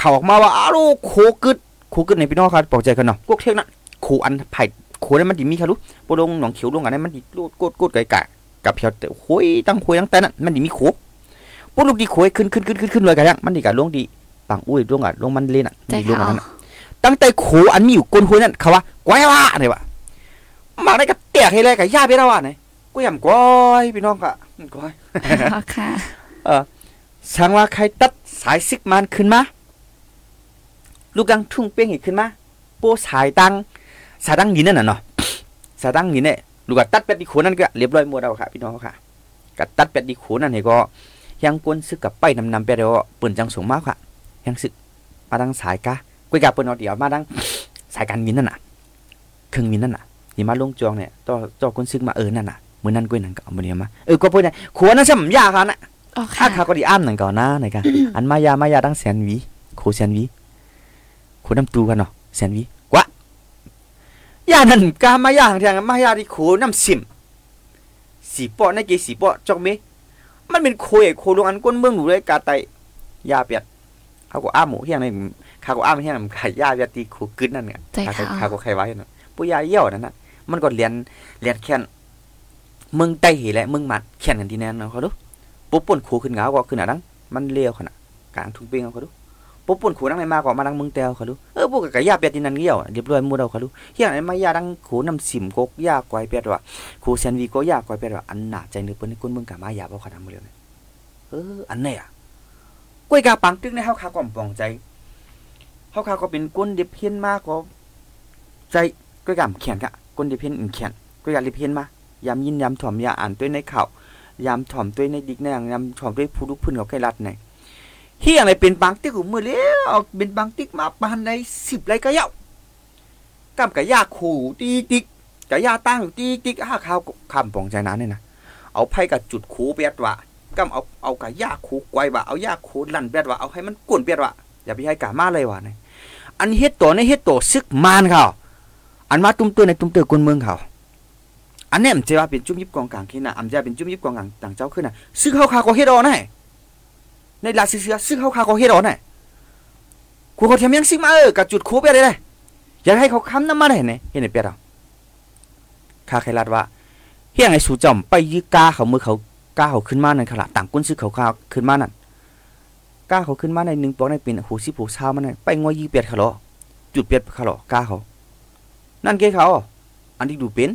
ข่าออกมาว่าอ้าวโคกึดโคกึดในพี่น้องครับปลอกใจกันเนาะพวกเทกนั้นโคอันไผ่ โคนั้มันดิมีค่ะรู้ปลงหนองเขียวลงอันนั้นมันดิลูดกดโกดไก่กะกับเพียวแต่โอยตั้งโคยตั้งแต่นั้นมันดิมีโคปลูกดีโคยขึ้นขึ้นขึ้นขึ้นขึ้นเลยกันยังมันดิกะลงดีปังอุ้ยลงอะลงมันเล่นอะใจลงอันนั้นตั้งแต่โคอันมีอยู่ก้นโคนั่นเขาว่าก้อยว่าเนี่ยวะมาได้กับเตียกให้เลยกับย่าไปแล้วว่ะเนี่ยกูยำก้อยพี่น้องกะก้อยอ๋อค่ะสังว่าใครตัดสายซิกมันขึ้นมาลูกกังทุ่งเป้งอีกขึ้นมาโป้สายตัง สายตังยินนั่นน่ะเนาะสายตังยินเนี่ยลูกก็ตัดเป็ดดีโขนั่นก็เรียบร้อยหมดแล้วค่ะพี่น้องค่ะก็ตัดเป็ดดีโขนั่นเนี่ยก็ยังกวนซึกกับไปนำนำไปเดี๋ยวเปิ่นจังสูงมากค่ะ ยังซึกมาดังสายกะกุยกับเปิ่นเอาเดี๋ยวมาดังสายการมินนั่นน่ะเครื่องมินนั่นน่ะนี่มาลงจองเนี่ยต่อต่อกวนซึกมาเออนั่นน่ะมื้อนั้นกุยนั่นก็เอามื้อนี้มาเออก็พูดได้ขวนั่นใช่มั้ยยาค่ะน่ะอ๋อถ้าค่ะเขาก็ดีอ้ามหนังก่อนนะไหนกันอันมายามายาตั้งแสนหวีโคแสนหวีโคน้ำตูกันเนาะแสนหวีกว่า ยานั่นกามายาทางทางมายาที่โคน้ำซิมสีปอในเกสีปอจอกเมมันเป็นโคไอ้โคลงอันก้นเมืองหนูเลยกาไตยาเปียดเขาก็อ้ามหมูเฮียงในเขาก็อ้ามเฮียงนำไข่ยาเปียดตีโคกึดนั่นเนี่ยใจเขาค่ะเขาก็ไข่ไว้เนาะปุยาเยี่ยวนั่นน่ะมันก็เรียนเรียนแค่นมึงไตเหแหละมึงมัดแค่นกันที่แน่นเนาะเขาดูปุ๊บป่นขูขึ้นงาก็ขึ้นหนาดังมันเลี้ยวขนาดกลางทุ่งเป้งเอาเขาดู ปุ๊บปุ่นขูดังไหนมาก็มาดังมืองแตวเขาดูเออพวกกะยาเป็ดที่นั่นเลี้ยวเรียบร้อยหมดเอาเขาดูเฮียไหนมายาดังขู่น้ำสิมกกยากวยเป็ดว่าขูแซนวีก็ยากวยเป็ดว่าอันหนาใจนึกเปิ้นคนมืองกะมายาบ่ขนาดมื้อเดียเอออันไหนอะกล้วยกาปังตึกในเฮาคาก่อมปองใจเฮาคาก็เป็นก้นเด็บเพี้ยนมากก็ใจกล้วยกามแขนกะก้นเด็บเพี้ยนแขนกล้วยกาเด็บเพี้ยนมายามยินยามถ่อมยาอ่านด้วยในข่าวยามถ่อมตัวยในดิกในอย่างยามถ่อมด้วยผู้ลุกพื้นเขาใกล้รัดใน เฮียอะไรเป็นบางติ๊กของมือเลี้ยวเป็นบางติ๊กมาปานในสิบไรก็เย้ากำกะยาขู่ตีติ๊กกะยาตั้งตีติ๊กห้าข้าวคำปองใจนั้นเนี่ยนะเอาไพ่กับจุดขู่เปียดว่ากำเอาเอากะยาขู่ไกวว่าเอายาขู่ลั่นเปียดว่าเอาให้มันกวนเปียดว่าอย่าไปให้กามาเลยวะเนี่ยอันเฮ็ดตัวในเฮ็ดตัวซึกมานเขาอันมาตุ้มตัวในตุ้มเตือกวนเมืองเขาอันเนี้ยมันจะว่าเป็นจุ่มยิบกองกลางขึ้นนะอันจะเป็นจุ่มยิบกองกลางต่างเจ้าขึ้นนะซึ่งเขาคาก็เฮ็ดเออนะ ในลาซิเซียซึ่งเขาคาก็เฮ็ดเออนน่ะกูเขาทำยังซิมาเออกับจุดคูไปเลยเลยอยากให้เขาค้ำน้ำมันเห็นไหมเห็นไหมเปียเราข้าใครลัดว่าเฮียงไอ้สูจอมไปยื้อกาเขามือเขากาเขาขึ้นมานั่นขละต่างก้นซื้อเขาคาขึ้นมานั่นกาเขาขึ้นมาในหนึ่งปอกในป็นหูสิผูเช้ามันนั่นไปงอยยีเปียดเขาหรอจุดเปียดเขาหรอกาเขา นั่นเกเขาอันที่ดูเป็น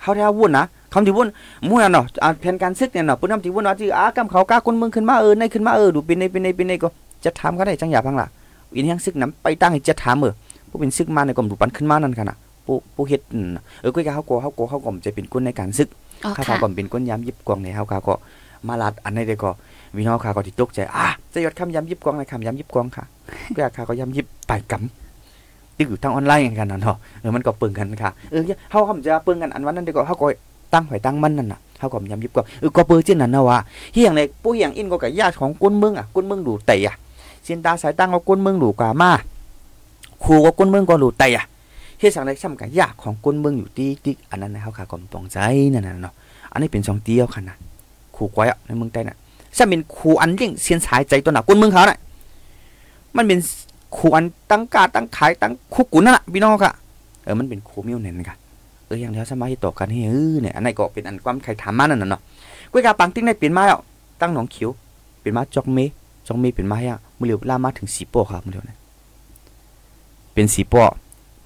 เขาแท้วุ่นนะ คำที่วุ่นมู่น่ะเนาะอ่าแผนการซึกเนี่ยเนาะปุ่นทำที่วุ่นว่าที่อากำเขากล้าคนเมืองขึ้นมาเออในขึ้นมาเออดูเป็นในเป็นในเป็นในก็จะถามเขาได้จังอย่าพังล่ะอินยังซึกน้ำไปตั้งให้จะถามเออผู้เป็นซึกมาในกรมดูปันขึ้นมานั่นกันน่ะผู้ผู้เฮ็ดนั่นน่ะเออก็เขาโกเขาโกเขาก็จะเป็นคนในการซึกอ๋อข้าค่ะเขาก็เป็นคนยามยิบกวางในเฮาเขาก็มาลัดอันนี้เด้ก็วิน้องข้าก็ที่ตกใจอะจะยอดคำยามยิบกวางในคำยามยิบกวางค่ะก็ข้าก็ยามยิบไปกำตึกอยู่ทางออนไลน์กันน่ะเนาะเออมันก็ปึงกันค่ะเออเฮาคำจะปึงกันอันวันนั้นเด้ก็เฮาก็ ตั้งหอยตั้งมันนั่นน่ะเฮาก็ยำยิบก็เออก็เปิดจินนั่นนะว่าเฮียงเลยผู้เฮียงอินก็กับญาติของก้นเมืองอะก้นเมืองดูไตะอะเสียนตาสายตั้งก็ก้นเมืองดูกามาครูก็ก้นเมืองก็ดูไตะอะเฮ็ดสังไดซ้ำกับญาติของก้นเมืองอยู่ติ๊กติ๊กอันนั้นนะเฮาขาก็ตรงใจนั่นน่ะเนาะอันนี้เป็นสองเตียวคันนะครูก้อยอะในเมืองใต้น่ะซ้ำเป็นครูอันเลี้ยงเสียนสายใจตัวหน่ะก้นเมืองเขาน่ะมันเป็นครูอันตั้งกาตั้งขายตั้งคุกกุนนั่นน่ะพี่น้องค่ะเออมันเป็นครูมิวเน่นค่ะ เอออย่างเดียวสมาธิต่อกันให้เออเนี่ยอันไหนก็เป็นอันความใครถามมานั่นน่ะเนาะกุ้ยกาปังติ้งได้เปลี่ยนมาแล้วตั้งหนองเขียวเปลี่ยนมาจอกเมจอกเมเปลี่ยนมาให้อะมือเหลียวลามาถึงสีโปอครับมือเหลียวนะเป็นสีโปอ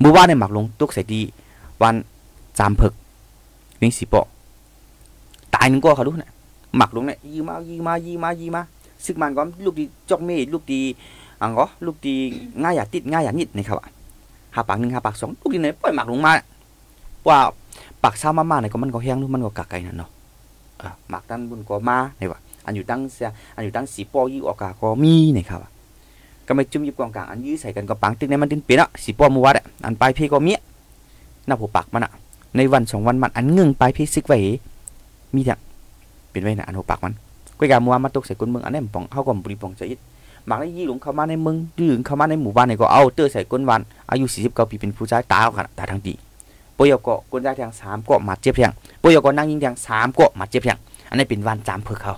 มือว่าในหมักลงตุกใส่ดีวันจามเพิกวิ่งสีโปอตายหนึ่งก็เขาดูนะหมักลงเนี่ยยีมายีมายีมายีมาซึกมันก็ลูกดีจอกเมลูกดีอังก็ลูกดีง่ายอย่าติดง่ายอย่านิดนะครับหาปากหนึ่งหาปากสองลูกดีไหนปล่อยหมักลงมา ว่าปากเช้ามาๆเนี่ยก็มันก็แห้งนู่มันก็กักไก่นั่นเนาะอะหมักตั้งบุญก็มาเนี่ยว่าอันอยู่ตั้งเสียอันอยู่ตั้งสีปอยี่ออกกาก็มีเนี่ยครับก็ไม่จุ่มยิบกองกลางอันยื้อใส่กันก็ปังตึกในมันดินเปลี่ยนอะสีปอมือวัดอะอันปลายเพก็มีะหน้าผัวปากมันอะในวันสองวันมันอันเงึงปลายเพซิกไว้มีเนี่ยเป็นไว้นะอันหัวปากมันก้อยกามัวมาตกใส่ก้นเมืองอันนี้มันปองเข้ากับบุรีปองใจอิดหมักได้ยี่หลงเข้ามาในเมืองดื้อเข้ามาในหมู่บ้านเนี่ยก็เอาเตอร์ใส่ก้นวันอายุสี่สิบเก้าปีเป็นผู้ชายตาขนาดตาทางดี ปยกกุญได้แทงสามก็มาเจ็บแทงปยกนั่งยิงแทงสามก็มาเจ็บแทงอันนี้เป็นวันจามเพื่อเขา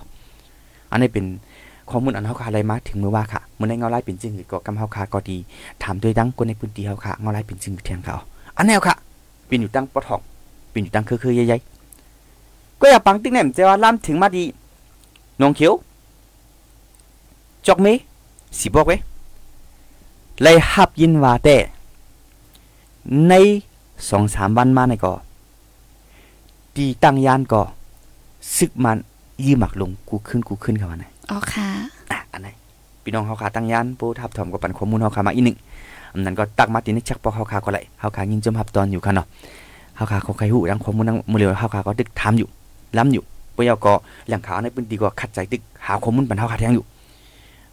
อันนี้เป็นข้อมูลอันเฮาคาอะไรมาถึงมือว่าค่ะมื้อในเงาไล่เป็นจริงหรือก็กำเฮาคาก็ดีถามด้วยดังคนในพื้นที่เฮาค่ะเงาไล่เป็นจริงเทียงเขาอันแนวค่ะเป็นอยู่ตั้งปอทองเป็นอยู่ตั้งคือๆใหญ่ๆก็อย่าปังติ๊กแหนมเจว่าล่ำถึงมาดีนงเขียวจอกเมสิบอกเว้เลยฮับยินว่าแต่ใน สองสามวันมาในก็ตีตั้งยานก็ซึกมันยืมหมักลงกูขึ้นกูขึ้นเข้ามาไหนอ๋อค่ะอะอันไหนพี่น้องเฮาขาตั้งยานปูทับถอมกับปันข้อมูลเฮาขามาอีกหนึ่งอันนั้นก็ตักมาตินี่ชักปอเฮาขาก็ไหลเฮาขายิงจมหับตอนอยู่ค่ะเนาะเฮาขาเขาใครหูดังข้อมูลดังมือเร็วเฮาขาก็ดึกถามอยู่ล้ำอยู่ปยก็หลังขาวในพื้นที่ก็ขัดใจตึกหาข้อมูลปันเฮาขาแทงอยู่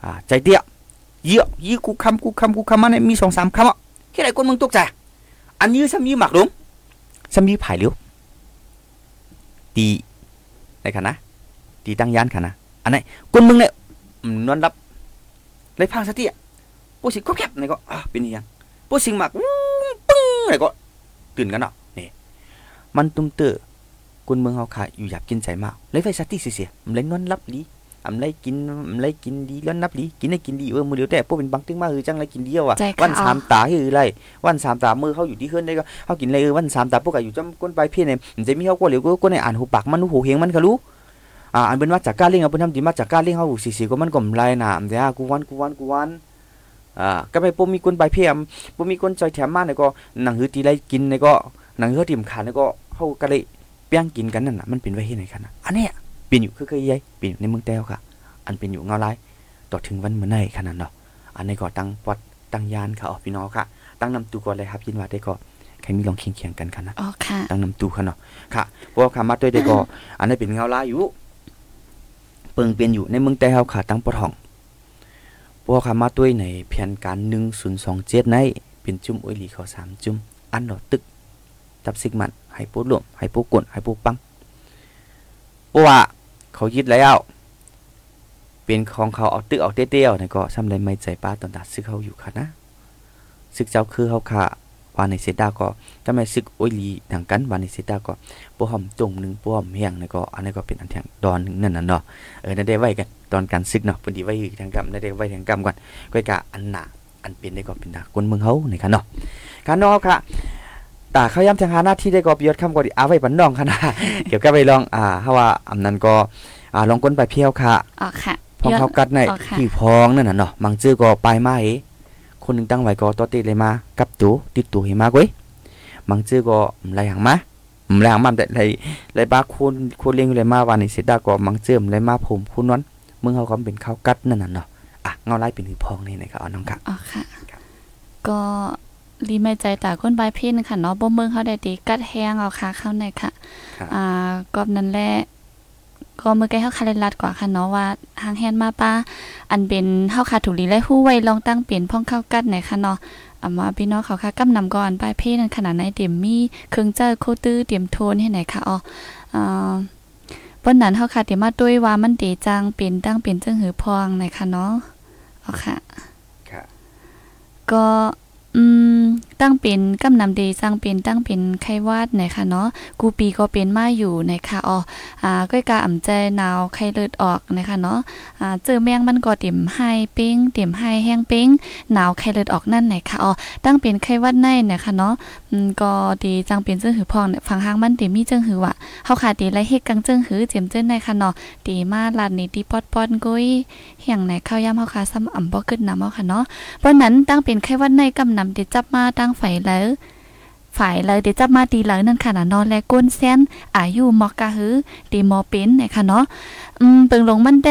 อ่าใจเตี้ยเยอะยี่กูคำกูคำกูคำมาเนี่ยมีสองสามคำอะแค่ไหนคนมึงตกใจ อันยื้อซ้ำยื้อหมักลงซ้ำยื้อผายเลี้ยวตีในขณะตีตั้งยานขณะอันไหนคนมึงเนี่ยนอนรับเลยพังสติอะผู้สิงก็แคบไหนก็เป็นยังผู้สิงหมักปึ้งไหนก็ตื่นกันเนาะนี่มันตุ้มเตอคนเมืองเฮาขาอยู่หยาบกินใจมากเลยไฟสติเสียๆมันเลยนอนรับดี อำไรกินอำไรกินดีแล้วนับดีกินได้กินดีเออมือเดียวแต่พวกเป็นบังตึงมาคือจังไรกินเดียวอะใจค่ะวันสามตาคือไรวันสามตามือเขาอยู่ที่เฮือนได้ก็เขากินอะไรเออวันสามตาพวกก็อยู่จำก้นไปเพี้ยนเนี่ยมันจะมีเขาก็เหลียวก็ก็ในอ่านหูปากมันหูเฮงมันก็รู้อ่าอันเป็นมาจากการเลี้ยงเอาเป็นทำดีมาจากการเลี้ยงเขาสี่สี่ก็มันก็มไรน่ะมันจะกูวันกูวันกูวันอ่าก็ไปปุ่มมีคนไปเพียมปุ่มมีคนจอยแถมมาเนี่ยก็หนังหือตีไรกินเนี่ยก็หนังหือติ่มขาเนี่ยก็เขาก็เลยเปี้ยงกินกันนั่นน่ะมันเป็นไว้ที่ไหนกันนะอันเนี้ย เป็นอยู่คือเคยยัยเป็นอยู่ในเมืองแต้วค่ะ อันเป็นอยู่เงาไรต่อถึงวันเมื่อไหร่ขนาดเนาะอันนี้ก็ตั้งวัดตั้งยานค่ะอ๋อพี่น้องค่ะ ตั้งนำตูก่อนเลยครับยินว่าได้ก็ใครมีลองเคียงเคียงๆกันค่ะนะอ๋อค่ะตั้งนำตูค่ะเนาะค่ะเพราะว่าขามาด้วยได้ก็อันนี้เป็นเงาลายอยู่เปิงเปลี่ยนอยู่ในเมืองแต่เฮาขาตั้งปอทองเพราะว่าขามาด้วยในแผนการ1027ในเป็นจุ่มโอยหลีเขาสามจุ่มอันดอตึกจับซิกมันให้ปูรวมให้ปูกวนให้ปูปังเพราะว่า เขายึดแล้ว เป็นของเขาเอาตึกเอาเตี้ยวๆนี่ก็ซ้ำเลยไม่ใจป้าตอนตัดซึกเขาอยู่ค่ะนะซึกเจ้าคือเขาค่ะวานในเซดาก็ถ้าไม่ซึกโอยลีดังกันวานในเซดาก็ปหอมตรงหนึ่งปหอมแห้งนี่ก็อันนี้ก็เป็นอันแทงดอนนั่นน่ะเนาะเออนั่นได้ไว้กันตอนการซึกเนาะพิ่นสิไว้ทางกรรมนั่นได้ไว้ทางกรรมก่อนก็กะอันหนาอันเป็นได้ก็เป็นดาคนเมืองเฮาในค่ะเนาะค่ะเนาะค่ะ ตาเขาย้ำทางหาหน้าที่ได้ก็ประโยชน์คำก็ดีเอาไว้บันน้องค่ะนะเกี่ยวกับไปลองอ่าเฮาว่าอันนั้นก็อ่าลองก้นไปเพียวค่ะอ๋อค่ะพองเขากัดในอ๋อค่ะที่พองนั่นน่ะเนาะมังจื้อก็ไปมาเอคนหนึงตั้งไว้ก็ตอติเลยมากับตูติดตูให้มากเว้ยมังจื้อก็มไรหางมาอืมไรหางมาแต่ไรไรบ้าคนคนเลี้ยงอยู่เลยมาวันนี้เสียดาก็มังจื้อมไรมาผมคุณนั้นมึงเขาก็เป็นข้าวกัดนั่นน่ะเนาะอะเงาไล่เป็นหือพองนี่นะครับเอาน้องค่ะอ๋อค่ะครับก็ รีไม่ใจตาก้นใบเพ่นค่ะเนาะบ่เมืองเขาได้ตีกัดแห้งเอาค่ะเข้าในค่ะครับอ่ากอบนั้นแหละก็เมื่อกี้เฮาคาเรนลัดกว่าค่ะเนาะว่าหางแฮนมาป้าอันเป็นเฮาคาถูกลีและฮู้ไว้ลองตั้งเปลี่ยนพ่องเข้ากัดไหนค่ะเนาะอามาพี่น้องเขาค่ะกำนำก่อนปลายเพ่นั้นขนาดไหนเต็มมีเครื่องเจอโคตื้อเตรียมโทนให้ไหนค่ะอ๋ออ่าเปิ้นนั้นเฮาค่ะเตรียมมาด้วยว่ามันเดจังเป็นตั้งเป็นจังหือพองไหนค่ะเนาะอ๋อค่ะค่ะก็ อืมตั้งเป็นกำนำเดจังเป็นตั้งเป็นไข้วาดไหนค่ะเนาะกูปีก็เป็นมาอยู่ไหนค่ะอ๋ออ่าก้อยกาอ่ำใจหนาวไข้เลือดออกนะคะเนาะอ่าเจอแมงมันก็เต็มให้เป้งเต็มให้แห้งเป้งหนาวไข้เลือดออกนั่นไหนค่ะอ๋อตั้งเป็นไข้วัดในนะคะเนาะอืมก็ดีจังเป็นเจิ้งหือพองเนี่ยฟังหางมันเต็มมีเจิ้งหือว่ะเฮาขาดดีไรเฮ็ดกังเจิ้งหือเจ็มเจิ้นในค่ะเนาะดีมาลาดนี่ดีปอดปอนกุ้ยเหียงไหนข้าวยามเฮาขาซ้ำอ่ำบ่ขึ้นน้ำเฮาค่ะเนาะเพราะนั้นตั้งเป็นไข้วัดในกำนำเดจับมาตั้งไฟแล้วฝ่ายเลยเดจับมาตีแล้วนั่นค่ะนะนอนและก้นแซนอายุมอกกะหือตีมอเป็นนะคะเนาะอืมเปิงลงมันแด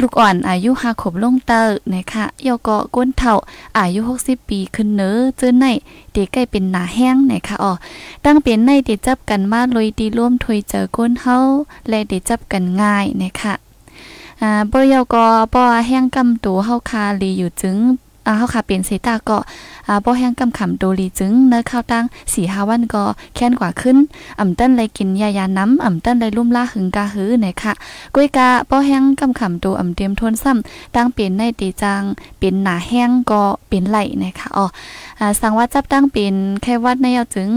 ลูกอ่อนอายุห้าขบลงเตอร์นะคะยอก็ก้นเฒ่าอายุ 60 ปีขึ้นเนอเจอในเด็กใกล้เป็นหนาแห้งนะคะอ๋อตั้งเป็นในเดจับกันมาลอยตีร่วมถวยเจอก้นเฮาและเดจับกันง่ายนะคะอ่าบ่ยอก็บ่แห้งกำตัวเฮาคาลีอยู่จึง อ่าเฮาค่ะเป็นเซตาก็อ่าบ่แห้งกำขำโดรีจึงเนื้อข้าวตั้ง4 5วันก็แค้นกว่าขึ้นอ่ำเต้นเลยกินยายาน้ำอ่ำเต้นเลยลุ่มล่าหึงกาหือเนี่ยค่ะก้อยกาบ่แห้งกำขำโดอ่ำเตรียมทนซ้ำตั้งเป็นในตีจังเป็นหนาแห้งก็เป็นไหลนะคะอ๋ออ่าสังว่าจับตั้งเป็นแค่วัดในเอาจึง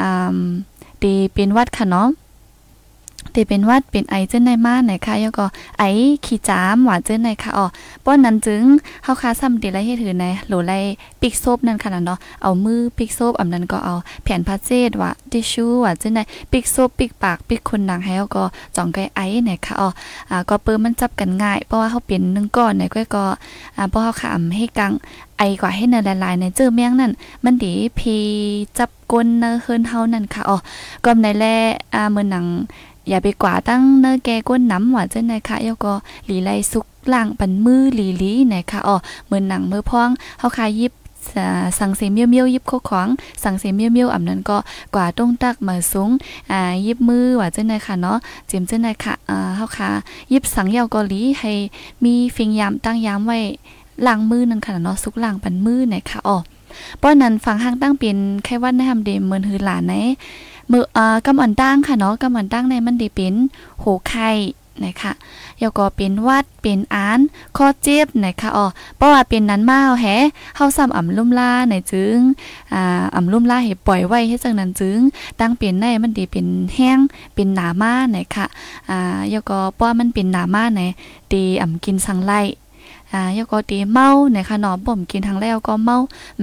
อ่าตีเป็นวัดค่ะเนาะ เตเป็นวัดเป็นไอเจ้นในมาไหนค่ะแล้วก็ไอขี้จามหวานเจ้นในค่ะอ๋อป้อนนั้นจึงเฮาคาซ้ำเดไรให้ถือในโหลไลปิกโซบนั่นค่ะเนาะเอามือปิกโซบอำนั้นก็เอาแผ่นพาเจดว่าทิชชู่ว่าเจ้นในปิกโซบปิกปากปิกคนหนังให้แล้วก็จ่องไกไอไหนค่ะอ๋ออ่าก็เปิ้มันจับกันง่ายเพราะว่าเฮาเป็นนึงก้อนไหนก็ก็อ่าเพราะเฮาขำให้กังไอกว่าให้เนละลายในเจอแมงนั่นมันดีพีจับก้นเนเฮินเฮานั่นค่ะอ๋อก็ในแลอ่าเมื่อหนัง อย่าไปกว่าตั้งเนื้อแกก้นน้ำหวานเจ้นนะคะแล้วก็หลีไลสุกล่างปันมือหลีลีนะคะอ๋อเหมือนหนังมือพองเฮาคายิบสั่งเสียเมียวเมียวยิบโคของ สั่งเสียเมียวเมียวอ่ำนั้นก็กว่าต้งตักมาสูงอ่ายิบมือว่าเจ้นนะคะเนาะเจียมเจ้นนะคะอ่าเฮาคายิบสังเยาวกอหลีให้มีฟิงยามตั้งยามไว้ล้างมือนั่นค่ะเนาะสุกล่างปันมือนะคะอ๋อป้อนนั้นฟังห้างตั้งเป็นไข้วัดในทำเดมเหมือนหือหลานไหน เมื่ออ่ากำอันตั้งค่ะเนาะกำอันตั้งในมันได้เป็นโหไข่นะคะแล้วก็เป็นวัดเป็นอานข้อเจ็บนะคะอ๋อเพราะว่าเป็นนั้นมาเอาแฮเฮาซ้ำอ่ำลุ่มล่าในจึงอ่าอ่ำลุ่มล่าให้ปล่อยไว้ให้จังนั้นจึง ตั้งเป็นในมันดีเป็นแห้งเป็นหนามานะคะอ่าแล้วก็เพราะมันเป็นหนามาในตีอ่ำกินสังไล อ่ายก็ตีเมานะคะนอบ่มกินทางแล้วก็เมา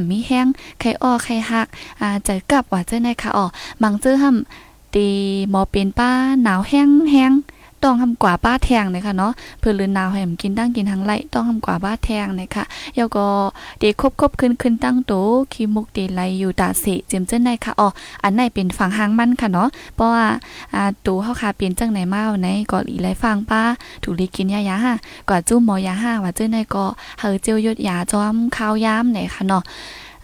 มีแห้งไข่อ้อไข่หักอ่าจะกลับว่าเจ้าในค่ะอ๋อบางเจ้าห่มตีหมอเป็นป้าหนาวแห้งแห้ง ต้องทำกว่าบ้าแทงนะคะเนาะเพื่อลืนนาวให้มกินตั้งกินทางไหลต้องทำกว่าบ้าแทงนะคะแล้วก็เดคบคบขึ้นขึ้นตั้งโตคีมุกเดไหลอยู่ตาเสเจมเจ้นในค่ะอ๋ออันไหนเป็นฝั่งหางมันค่ะเนาะเพราะว่าอ่าตูเฮาคาเปลี่ยนจังไหนมาไหนก็อีไหลฟังป้าถูกลีกินยายาฮะกว่าจุ้มหมอยาห้าว่าเจ้นในก็เฮอเจียวยดยาจอมข้าวยามไหนค่ะเนาะ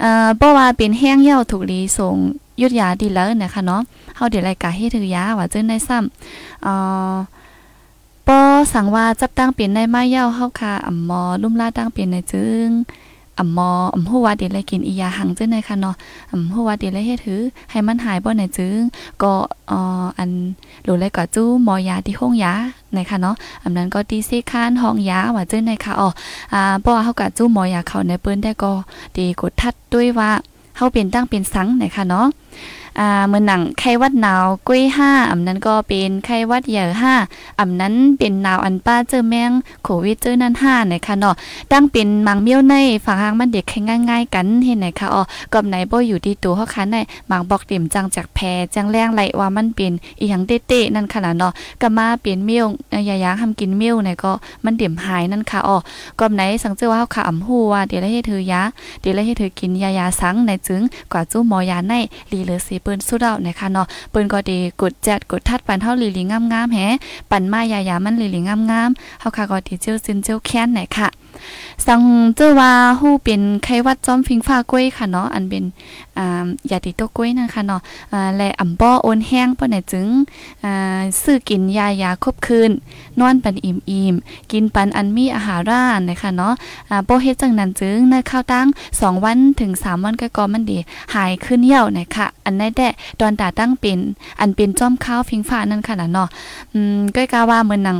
เอ่อเพราะว่าเป็นแห้งเหี่ยวถูกลีส่งยุดยาดีแล้วนะคะเนาะเฮาเดี๋ยวรายการให้ถือยาว่าเจ้นในซ้ำเอ่อ ปอสั่งว่าจับตั้งเปลี่ยนในไม้เย้าเฮาค่ะอ่ำมอลุ่มล่าตั้งเปลี่ยนในจึงอ่ำมออ่ำฮู้ว่าเดี๋ยวเลกินอียาหังจังได๋ค่ะเนาะอ่ำฮู้ว่าเดี๋ยวเลเฮ็ดถือให้มันหายบ่ไหนจึงก็อ่ออันหรือเลยก็จู้หมอยาที่ห้องยาในค่ะเนาะอำนั้นก็ตีซีคานห้องยาว่าจังได๋ค่ะอ๋ออ่าเพราะว่าเฮาก็จู้หมอยาเข้าในเปิ้นได้ก็ดีกดทัดด้วยว่าเฮาเป็นตั้งเป็นสังไหนค่ะเนาะ อ่าเมื่อหนังไข้วัดหนาวกุ้ยห้าอำนั้นก็เป็นไข้วัดเหยอห้าอำนั้นเป็นหนาวอันป้าเจอแมงโควิดเจอนั่นห้านะคะเนาะตั้งเป็นมังเมียวในฝางหางมันเด็กง่าย ๆ กันเห็นไหนคะอ๋อกอบไหนบ่อยู่ที่ตัวเฮาคันในมังบอกเต็มจังจากแพจังแรงไหลว่ามันเป็นอีหยังเตะๆนั่นค่ะเนาะก็มาเปลี่ยนเมียวยายาทำกินเมียวเนี่ยก็มันเต็มหายนั่นค่ะอ๋อกอบไหนสังเจอว่าเฮาขาอำฮู้ว่าเดี๋ยวให้เธอยาเดี๋ยวให้เธอกินยายาสังในจึงกว่าจู้หมอยาในลีเลอสิเปิ้นสู้ดาวนะคะเนาะเปิ้นก็ดีกดแจดกดทัดปันเฮาลีลีงามๆแฮปันมายายามันลีลีงามๆเฮาค่ะก็ดีเจียวซินเจียวแค้นไหนค่ะ สังเจอว่าฮู้เป็นไข้วัดจอมฟิงฟ้ากล้วยค่ะเนาะอันเป็นอ่ายาติโตกล้วยนะคะเนาะอ่าและอ่ำบ่โอนแห้งปานไหนจึงอ่าซื้อกินยายาครบคืนนอนปันอิ่มๆกินปันอันมีอาหารร่านนะคะเนาะอ่าบ่เฮ็ดจังนั้นจึงในข้าวตั้ง2 วันถึง 3 วันก็ก็มันดี หายขึ้นเหี่ยวนะคะอันนั้นแดตอนตาตั้งเป็นอันเป็นจอมข้าวฟิงฟ้านั่นค่ะเนาะอืมก็กะว่าเหมือนหนัง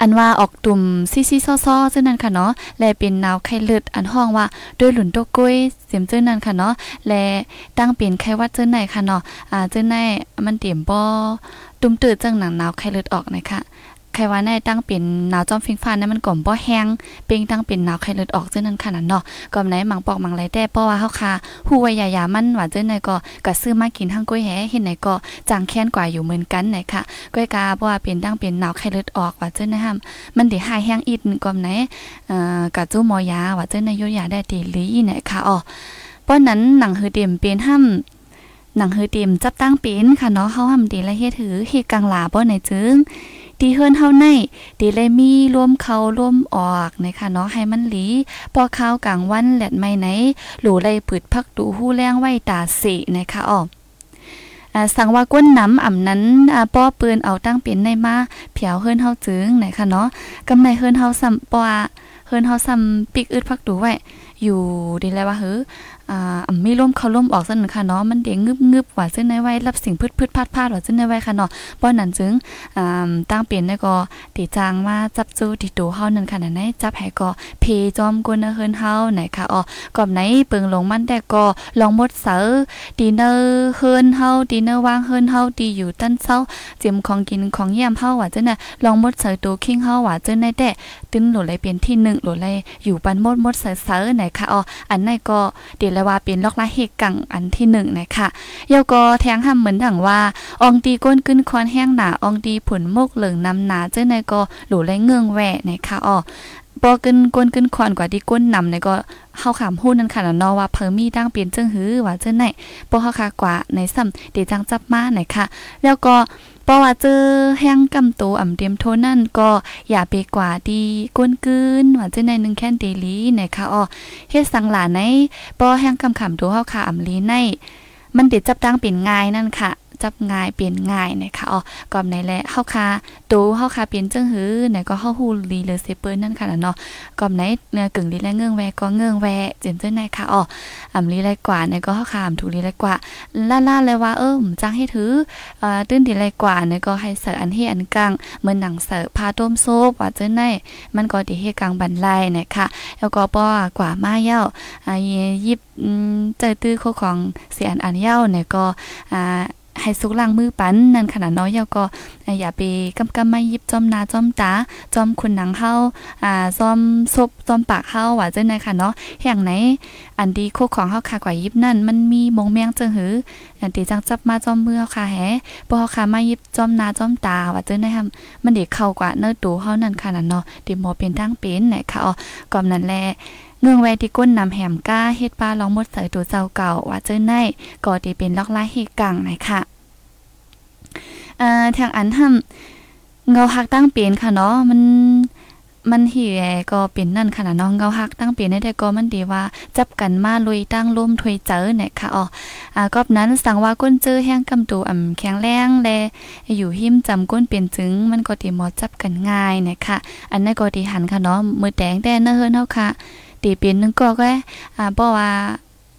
อันว่าออกตุ่มซีซีซ้อๆซึ่งนั่นค่ะเนาะ และเป็นนาวไข้เลือดอันห้องว่าด้วยหลุนโตก้ยเสียมเจ้านั่นค่ะเนาะ และตั้งเป็นไข้วัดเจ้าไหนค่ะเนาะ อ่าเจ้าไหนมันเตรียมบ่ตุ่มตื่นจังหนังนาวไข้เลือดออกนะคะ ใครว่าในตั้งเป็นหนาวจอมฟิงฟ้านั้นมันก่อมบ่แห้งเป่งตั้งเป็นหนาวไข้เลือดออกเจ้านั้นขนาดเนาะก่อมไหนหมังปอกหมังไรแต่เพราะว่าเฮาค่ะฮู้ว่ายายามันว่าเจ้าไหนก็ก็ซื้อมากินทั้งกล้วยแหเห็นไหนก็จางแค้นกว่าอยู่เหมือนกันไหนค่ะกล้วยกาเพราะว่าเป็นตั้งเป็นหนาวไข้เลือดออกว่าเจ้านะฮะมันด้หายแห้งอีกก่อมไหนเอ่อกะจู้หมอยาว่าเจ้าไหนยยาได้ตีลีเนี่ยค่ะอ๋อป้อนนั้นหนังหือเต็มเป็นห้ำหนังหือเต็มจับตั้งเป็นค่ะเนาะเฮาหำดีและเฮ็ดถือเฮ็ดกลางหลาบ่ไหนจึง ตีเฮิรนเฮาในตีเลยมีร่วมเขาร่วมออกนะคะเนาะให้มันหลีพอข้าวกลางวันแหลดไม่ไหนหลูเลยปืดพักดูหู้แรงไว้ตาสินะคะออกสั่งว่าก้นน้ำอ่ำนั้นป้อปืนเอาตั้งเป็นในมาเผียวเฮิรนเฮาจึงนะคะเนาะกำในเฮิรนเฮาซ้ำปอเฮิรนเฮาซ้ำปิกอึดพักดูไว้อยู่ดีแล้วว่าเฮ้อ อ่ามีลมเขาลมออกซั่นค่ะเนาะมันเด้งงึบๆว่าซึ่งในไว้รับสิ่งพืดๆพาดๆว่าซึ่งในไว้ค่ะเนาะป้อนนั้นจึงอ่าตั้งเปลี่ยนได้ก็ติจางมาจับจูติโตเฮานั่นค่ะนั่นจับให้ก็เพจอมกวนเฮินเฮาไหนค่ะอ๋อกอบไหนเปิงลงมันแต่ก็ลองหมดเสอดีเนอร์เฮินเฮาดีเนอร์วางเฮินเฮาดีอยู่ตั้นเซาเจียมของกินของเยี่ยมเฮาว่าจังน่ะลองหมดเสอตัวคิงเฮาว่าจังได๋แต่ตึ้นหลุดเลยเป็นที่1โหลุดเลยอยู่ปันหมดหมดเสอๆไหนค่ะอ๋ออันไหนก็เดี๋ยวและว่าเป็นลอกละเฮกังอันที่1นะคะเยาก็แทงหำเหมือนดังว่า อองตีก้นขึ้นคอนแห้งหนาอองตีผุนมกเหลืองน้ำหนาเจ้าในก็หลูเลยเงืองแหวนะคะอ๋อปอกินก้นกินคอนกว่าที่ก้นนำในก็เฮาขามฮู้นั่นค่ะเนาะว่าเพิ่มมีตั้งเปลี่ยนจึงหือว่าเจ้าไหนปอเฮาคากว่าในซ้ำเดจังจับมาไหนค่ะ แล้วก็ ราะว่าเจอแห้งกำตัวอ่ำเตรียมโทนั่นก็อย่าไปกว่าดีก้นกืนว่าเจอในนึงแค่นเดลีนะคะอ๋อเฮ็ดสังหลาในปอแห้งกำขำตัวเฮาค่ะอ่ำลีในมันเด็ดจับตั้งเป็นง่ายนั่นค่ะ จับง่ายเปลี่ยนง่ายนะคะอ๋อก่อนไหนแหละเฮาคาตูเฮาคาเปลี่ยนจังหือไหนก็เฮาฮู้ลีเลยเซเปิ้นนั่นค่ะเนาะก่อนไหนเนื้อกึ่งลีและเงื่องแวก็เงื่องแวเจนเจ้าไหนค่ะอ๋ออำลีไรกว่าไหนก็เฮาคามถูกลีไรกว่าล่าๆเลยว่าเออจังให้ถืออ่อตื้นดีไรกว่าไหนก็ให้เสิร์อันเฮอันกลางเหมือนหนังเสิร์พาต้มซุปว่าเจ้าไหนมันก็ดีเฮกลางบันไลนะคะแล้วก็ป้อกว่ามาเย้าอ่ายิบเจอตื้อของเสียอันอันเย้าเนี่ยก็อ่า ให้สุกล้างมือปันนั่นขนาดน้อยเยาก็อย่าไปกำกำมายิบจอมนาจอมตาจอมคุณหนังเฮาอ่าจอมซบจอมปากเฮาว่าจังได๋ค่ะเนาะแห่งไหนอันดีโคของเฮาค่ะกว่ายิบนั่นมันมีมงแมงเจังหืออันตีจังจับมาจอมมือค่ะแฮบ่เฮาค่ะมายิบจอมนาจอมตาว่าจังได๋ค่ะมันได้เข้ากว่าเนื้อตูเฮานั่นค่ะเนาะดิบ่เป็นทางเป็นไหนค่ะอ๋อก่อนนั้นแลเงื่องแวที่ก้นนำแหมก้าเฮ็ดปลาลองหมดใส่ตัวเจ้าเก่าว่าเจ้าในก็ดีเป็นลอกลายเฮกังไหนค่ะ อ่าทางอันทำเงาฮักตั้งเปลี่ยนค่ะเนาะมันมันเหี่ยก็เป็นนั่นค่ะน้องเงาฮักตั้งเปลี่ยนได้ก็มันดีว่า จับกันมาลุยตั้งร่มถวยเจอเนี่ยค่ะอ๋ออ่ากอบนั้นสั่งว่าก้นเจอแห้งกำตูอ่ำแข็งแรงแลอยู่หิมจำก้นเปลี่ยนจึง มันก็ดีหมอจับกันง่ายเนี่ยค่ะ อันนั้นก็ดีหันค่ะเนาะมือแดงแต่เนื้อเฮิรนเฮาค่ะตีเป็นนึงก็ก็อ่าเพราะว่า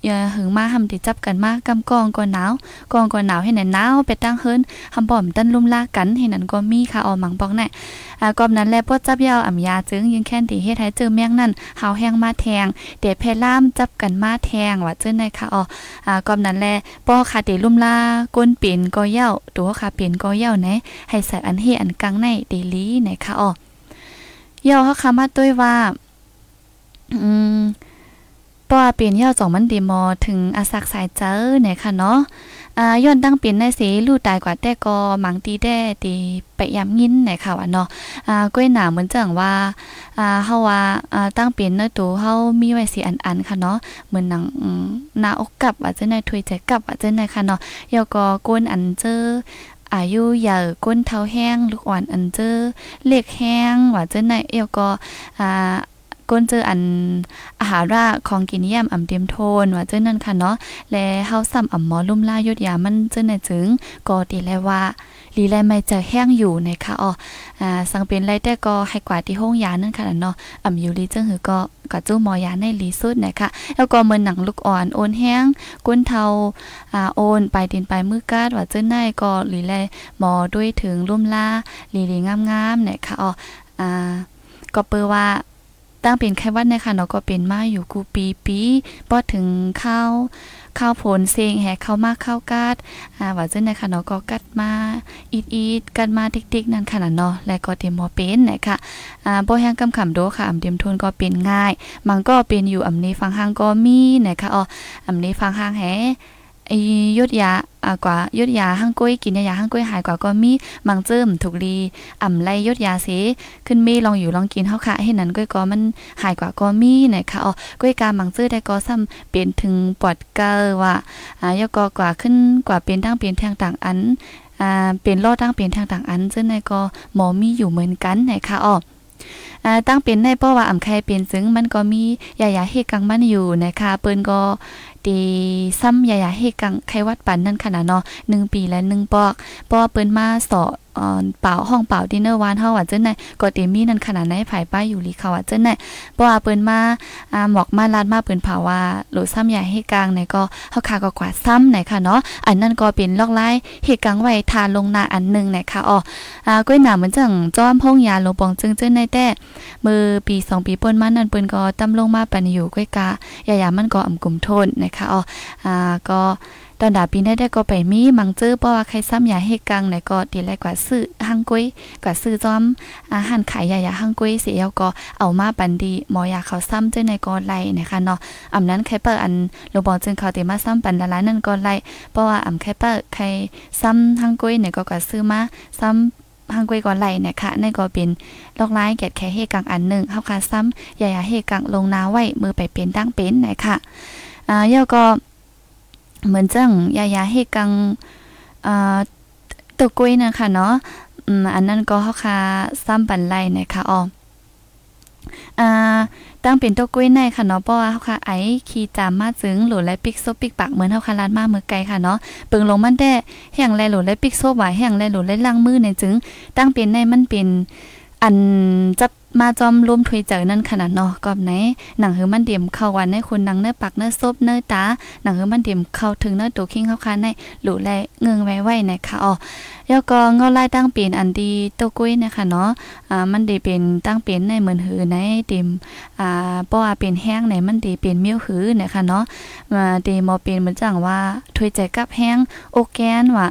อย่าหึงมาทำติจับกันมากกำกองก่อนหนาวกองก่อนหนาวให้ไหนหนาวไปตั้งเฮิรนทำบ่อมตั้นลุ่มลากกันให้นั้นก็มีค่ะออมังปองแน่อ่ากอมนั้นแลปดจับยาวอ่ำยาจึงยิงแค่นตีเฮ็ดให้เจอแมงนั่นเฮาแห้งมาแทงเดเพล่ามจับกันมาแทงว่าเจอในค่ะอ๋ออ่ากอมนั้นแลป้อค่ะเดลุ่มลาก้นเปลี่ยนก็เย้าตัวค่ะเปลี่ยนก็เย้าไหนให้ใส่อันเฮอันกลางในเดลีไหนค่ะอ๋อเย้าเขาคำมาด้วยว่าอืม ป้าเปลี่ยนย่อดสองมันดีมอถึงอาศักสายเจอเนี่ยค่ะเนาะอ่าย้อนตั้งเปลี่ยนในสีลู่ตายกว่าแต่ก็มังตีแด้ตีไปยำยินเนี่ยค่ะว่าเนาะอ่าก้อยหนาเหมือนจังว่าอ่าเฮาว่าอ่าตั้งเปลี่ยนเนื้อตัวเฮามีไว้สีอันๆค่ะเนาะเหมือนหนังหน้าอกกับอาจจะในถวยใจกับอาจจะในค่ะเนาะยอก็ก้นอันเจออายุยาวก้นเท้าแห้ง ลูกอ่อนอันเจอเล็กแห้งว่าเจอในเอวก็อ่า ก้นเจออันอาหาระของกินเยี่ยมอ่ำเตรียมโทนว่าเจ้านั่นค่ะเนาะและเฮาซ้ำอ่ำหมอลุ่มล่ายดยามันเจ้าในจึงก็ตีแลว่าลีแลไม่จะแห้งอยู่นะคะอ๋ออ่าสังเป็นไรแต่ก็ให้กว่าที่ห้องยานั่นค่ะเนาะอ่ำอยู่ลีจึงหือก็ก็จู้หมอยาในลีสุดนะคะแล้วก็เมือนหนังลูกอ่อนโอนแห้งก้นเทาอ่าโอนไปดินไปมือกาดว่าเจ้าในก็ลีแลหมอด้วยถึงลุ่มล่าลีลีงามๆนะคะอ๋ออ่าก็เปอว่า ตั้งเป็นไข้วัดนะคะเนาะก็เป็นมาอยู่กูปีปีพอถึงข้าวข้าวผลเซงแหกเข้ามาเข้าวกาดอ่าว่าจังนะคะเนาะก็กัดมาอีดอีดกันมาติ๊กๆนั่นค่ะเนาะและก็เตรียมหมอเป็นนะคะอ่าบ่แห้งกำขำโดค่ะอำเตรียมทุนก็เป็นง่าย มันก็เป็นอยู่อำนี้ฟังห้างก็มีนะคะอ๋ออำนี้ฟังห้างแห ไอ้ยุดยาอ่ากว่ายุดยาห้างก้อยกินยาห้างก้อยหายกว่าก็มีมังเจิมถูกลีอ่ำไล่ยุดยาเสขึ้นมีลองอยู่ลองกินเฮาค่ะให้นั้นก้อยก็มันหายกว่าก็มีนะคะอ๋อก้อยกามังเจอได้ก็ซ้ำเปลี่ยนถึงปอดเกอว่าอ่ายกกว่าขึ้นกว่าเป็นตั้งเปลี่ยนทางต่างอันอ่าเป็นโลตั้งเปลี่ยนทางต่างอันซึ่งในก็หมอมีอยู่เหมือนกันนะคะอ๋อตั้งเป็นในเพราะว่าอ่ำใครเป็นซึ่งมันก็มียายาเฮกังมันอยู่นะคะเปิ้นก็ ตีซ้ำยายาเฮกังไขวัดปันนั่นขนาดเนาะ1ปีและ1ปอกเพราะว่าเปิ้นมาสออ่อเป่าห้องเป่าดินเนอร์วานเฮาว่าจังได๋ก็เตมีนั่นขนาดไหนภายป้ายอยู่ลีเขาว่าจังได๋เพราะว่าเปิ้นมาอ่าหมอกมาลาดมาเปิ้นเผาว่าโหลซ้ำยาเฮกลางไหนก็เฮาคาก็กว่าซ้ำไหนค่ะเนาะอันนั้นก็เป็นลอกลายเฮกลางไว้ทาลงหน้าอันนึงไหนค่ะอ๋ออ่าก้อยหนาเหมือนจังจ้อมพงยาลงปองจึงเจ้นในแต่มือปี2ปีป่นมานั่นเปิ้นก็ตำลงมาปันอยู่ก้อยกายายามันก็อำกลุ่มโทนนะคะอ๋ออ่าก็ตอนดาปีได้ได้ก็ไปมีมังเจอเพราะว่าใครซ้ำยาให้กังไหนก็ดีแลกว่าซื้อหังกุ้ยกว่าซื้อจอมอาหารขายยายาหังกุ้ยเสียก็เอามาปันดีหมอยาเขาซ้ำเจ้ในก็ไล่นะคะเนาะอำนั้นใครเปิดอันโลบอจึงเขาเตมาซ้ำปันละล้านนั่นก็ไล่เพราะว่าอำใครเปิดใครซ้ำหังกุ้ยเนี่ยก็กว่าซื้อมาซ้ำหังกุ้ยก่อไหลนะคะนั่นก็เป็นลอกไล่แกดแค่เฮกังอันหนึ่งเฮาคาซ้ำยายาเฮกังลงนาไว้มือไปเป็นตั้งเป็นนะคะ อ่าเย่าก็เหมือนจังยายาเฮกังอ่าตัวกุ้ยนะคะเนาะอืมอันนั้นก็เฮาคาซ้ำปันไล่นะคะอ๋ออ่าตั้งเป็นตัวกุ้ยในค่ะเนาะเพราะว่าเฮาค่ะไอขี่จามมาจึงหลและปิกโซปิกปากเหมือนเฮาค่ะลานมาเมื่อไกลค่ะเนาะปิงลงมันได้แห่งแลหลและปิกโซบว่าแห่งแลหลและล้างมือในจึงตั้งเป็นในมันเป็นอันจับ มาจอมร่วมถวยเจอนั่นขนาดเนาะกอบไหนหนังหือมันเดียมเข้าวันในคนนังเนื้อปักเนื้อซบเนื้อตาหนังหือมันเดียมเข้าถึงเนื้อตัวคิงเข้าคันในหลูแลเงืองไว้ไว้นะคะอ๋อแล้วก็เงาไล่ตั้งเป็นอันดีตัวกุ้ยนะคะเนาะอ่ามันด้เป็นตั้งเป็นในเหมือนหือในเต็มอ่าเพราะว่าเป็นแห้งในมันด้เป็นเมี้ยวหือนะคะเนาะมาเดมอเป็นเหมือนจังว่าถวยใจกับแห้งโอแกนว่า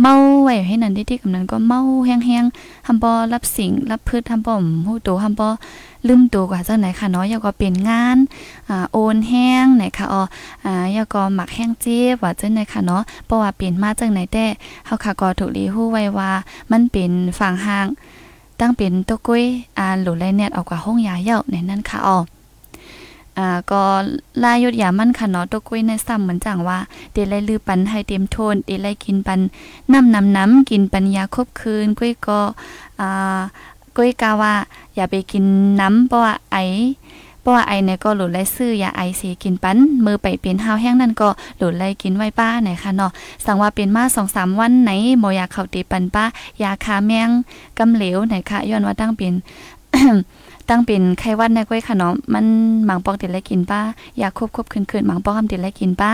เมาไว้ให้นั่นที่ๆกำนั้นก็เมาแห้งๆทำบ่รับสิ่งรับพืชทำบ่ฮู้โตทำบ่ลืมตัวกว่าจังไหนค่ะเนาะยาก็เป็นงานอ่าโอนแห้งไหนค่ะอ๋ออ่ายาก็หมักแห้งเจ็บว่าจังไหนค่ะเนาะเพราะว่าเปลี่ยนมาจังไหนแต่เฮาค่ะก็ถูกลีฮู้ไว้ว่ามันเป็นฝั่งห่างตั้งเป็นตะกุ้ยอ่าหลุไลเน็ตออกกว่าห้องยาเย้าในนั้นค่ะอ๋อ อ่าก็ลายดยามันค่ะเนาะตะกุ้ยในซ้ำเหมือนจังว่าเดไลลือปันให้เต็มโทนเดไลกินปันน้ำน้ำน้ำกินปัญญาครบคืนกุ้ยก็อ่ากุ้ยกาว่า อย่าไปกินน้ำเพราะว่าไอเพราะว่าไอเนี่ยก็หลุดไล่ซื้อยาไอสีกินปันมือไปเป็นห้าวแห้งนั่นก็หลุดไล่กินไว้ป้าไหนค่ะเนาะสั่งว่าเป็นมาสองสามวันไหนหมอยาเขาตีปันป้ายาคาแมงกำเหลวไหนค่ะย้อนว่าตั้งเป็น ตั้งเป็นไข้วัดในก้อยค่ะเนาะมันหมังปอกติดและกินป้ายาควบควบคืนคืนหมังปอกคำติดและกินป้า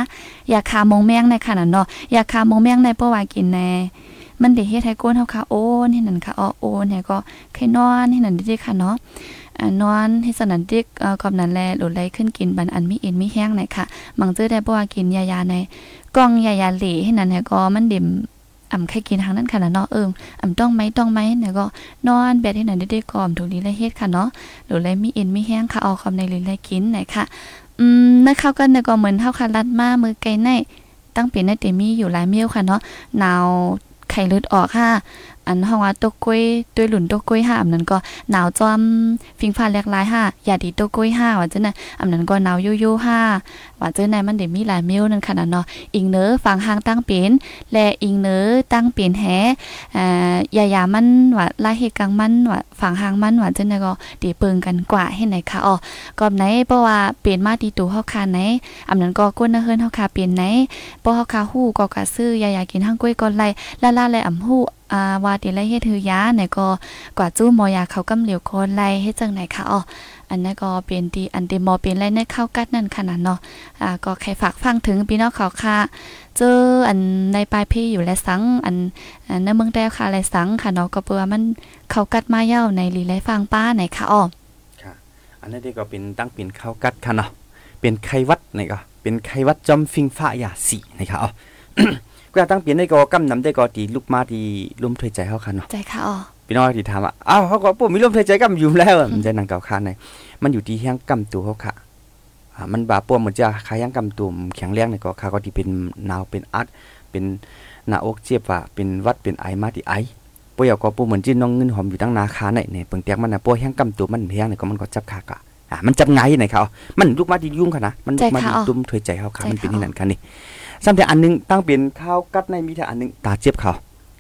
ยาคามงแมงในขนาดเนาะยาคามงแมงในเพราะว่ากินแน่มันได้เฮ็ดให้ก้นเฮาค่ะโอ้นี่นั่นค่ะอ้อโอ้เนี่ยก็ไข้นอนนี่นั่นดิค่ะเนาะอ่านอนให้สนันดิกเอ่กอบนั้นแลหลุดไหลขึ้นกินบันอันมีเอ็นมีแห้งไหนค่ะมังเจอได้บ่ว่ากินยายาในกล้องยายาเหลให้นั่นเนี่ยก็มันดิ่ม อ่ำใครกินทางนั้นค่ะเนาะเอิมอ่ำต้องไหมต้องไหมเนี่ยก็นอนแบบที่ไหนได้ๆกอมถูกนี้ละเฮ็ดค่ะเนาะหรือไรมีเอ็นมีแห้งค่ะเอาคำในลินไรกินไหนค่ะอืมนะเข้ากันเนี่ยก็เหมือนเท่าค่ะรัดมามือไกลในตั้งเป็นในเตมีอยู่หลายเมียวค่ะเนาะหนาวไข่เลือดออกค่ะ อันห้องว่าตกกล้วยด้วยหลุนตกกล้วยห้าอันนั้นก็หนาวจอมฟิงฟ้าแลกลายห้าอย่าดีตกกล้วยห้าว่าจังน่ะอันนั้นก็หนาวยู่ๆห้าว่าจังไหนมันได้มีหลายเมียวนั่นขนาดเนาะอิงเนอฟังหางตั้งเป็นและอิงเนอตั้งเป็นแฮอ่ายายามันว่าลายเฮกังมันว่าฝังหางมันว่าจังไหนก็ดีเปิงกันกว่าให้ไหนค่ะอ๋อก็ไหนเพราะว่าเปลี่ยนมาดีตูเฮาคาไหนอันนั้นก็ก้นนะเฮิรนเฮาคาเปลี่ยนไหนเพราะเฮาคาฮู้ก็กะซื้อยายากินหางกล้วยก่อนไล่ล่าๆและอำฮู้ อ่าว่าติไลเฮ็ดหือยาไหนก็กว่าจู้มอยาเขากำเหลียวคนไลเฮ็ดจังไหนค่ะอ๋ออันนั้นก็เป็นดีอันเดมอเป็นไรในเข้ากัดนั่นขนาดเนาะอ่าก็ใครฝากฟังถึงพี่น้องเขาค่ะเจออันในปลายพี่อยู่และสังอันอันในเมืองแต้วค่ะและสังค่ะเนาะก็เปื่อมันเขากัดมาเย้าในลีไรฟังป้าไหนค่ะอ๋อค่ะ อันนี้ก็เป็นตั้งเป็นข้าวกัดค่ะเนาะเป็นไขวัดนี่ก็เป็นไขวัดจอมฟิงฟ้ายาสีนะครับอ๋อ ก็ตั้งเปลี่ยนได้ก็กำนำได้ก็ตีลูกมาที่ลุ่มถวยใจเฮาค่ะเนาะใจค่ะอ๋อพี่น้องที่ถามว่าอ้าวเขาก็ปุ่มมีลมหายใจกำอยู่แล้วอะมันจะนั่งเก่าคานในมันอยู่ที่แห้งกำตัวเขาค่ะอ่ามันบาปวมเหมือนจะคายังกำตัวแข็งแรงเนี่ยก็ค่ะก็ที่เป็นหนาวเป็นอัดเป็นหน้าอกเจ็บว่าเป็นหวัดเป็นไอมาที่ไอปวยก็ปูเหมือนจีนน้องเงินหอมอยู่ตั้งนาคาเนี่ยเนี่ยเปิงเตียงมันน่ะปวแห้งกำตัวมันแห้งเนี่ยก็มันก็จับขากะอ่ามันจับไงเนี่ยเขามันลูกมาที่ยุ่งค่ะนะมันมาที่ตุ้มถวยใจเขาค่ะมันเป็นที่นั่นค่ะนี่ ซ้ำแต่อันนึงตั้งเป็นข้าวกัดในมีแต่อันนึงตาเจ็บเขา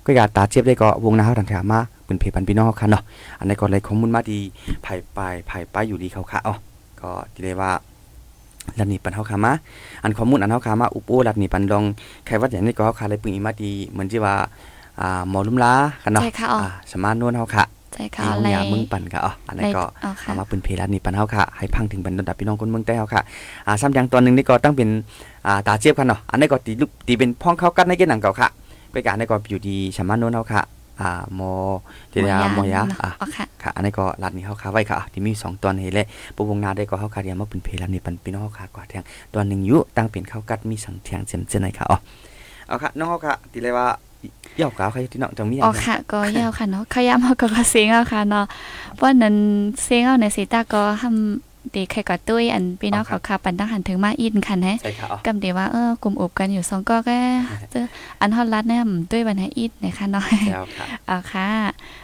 ก็อย่าตาเจ็บได้ก็วงนาเขาทางถามมาเป็นเพจพันพี่น้องค่ะเนาะอันนี้ก็เลยข้อมูลมาดีไผ่ปลายไผ่ป้ายอยู่ดีเขาค่ะอ๋อก็ที่ได้ว่าลัดนี้ปันเฮาขามาอันข้อมูลอันเฮาขามาอุปโอลัดนี้ปันดองใครว่าอย่างนี้ก็เฮาขาเลยปึงอีมาดีเหมือนที่ว่าอ่าหมอลุ่มลากันเนาะใช่ค่ะอ๋ออ่าสมานนวลเฮาค่ะ ใช่ค่ะที่อะไรยามึงปั่นค่ะอ๋ออันนั้นก็อ๋อค่ะเอามาปืนเพลัดนี่ปันเฮาค่ะ ให้พังถึงบรรดาพี่น้องคนเมืองใต้เฮาค่ะ อ่าซ้ำอย่างตอนหนึงนี่ก็ตั้งเป็น อ่า ตาเจี๊ยบกันเนาะ อันนี้ก็ตีลูกตีเป็นพ้องเข้ากันในเกณฑ์หนังเก่าค่ะ ไปการนี้ก็อยู่ดีสมานนวลเฮาค่ะ อ่าหมอเทียาหมอยาอ่าอ๋อค่ะค่ะ อันนี้ก็รัดนี้เฮาค่ะไว้ค่ะ ที่มีสองตอนให้เลยปวงนาได้ก็เฮาค่ะเดียวมาเป็นเพลัดนี่ปันพี่น้องเฮาค่ะกว่าเทียงตอนหนึงอยู่ตั้งเป็นข้าวกัดมีสังเทียงเจียมเจยนไหนค่ะอ๋อเอาค่ะน้องเฮาค่ะตีเลยว่าเย่ากาวใครที่น้องจังมีอ๋อค่ะ ก็ยาวค่ะเนาะขยามเฮาก็ก็เสียงเอาค่ะเนาะเพราะนั้นเสียงเอาในสีตาก็ทำดีใครก็ตุ้ยอันพี่น้องเขาค่ะปันตั้งหันถึงมาอินค่ะนะใช่ค่ะอ๋อกำเดียวว่าเออกลุ่มอบกันอยู่สองก็แก็เจออันฮอดรัดเนี่ยด้วยวันให้อิดนะคะเนาะแล้วค่ะเอาค่ะ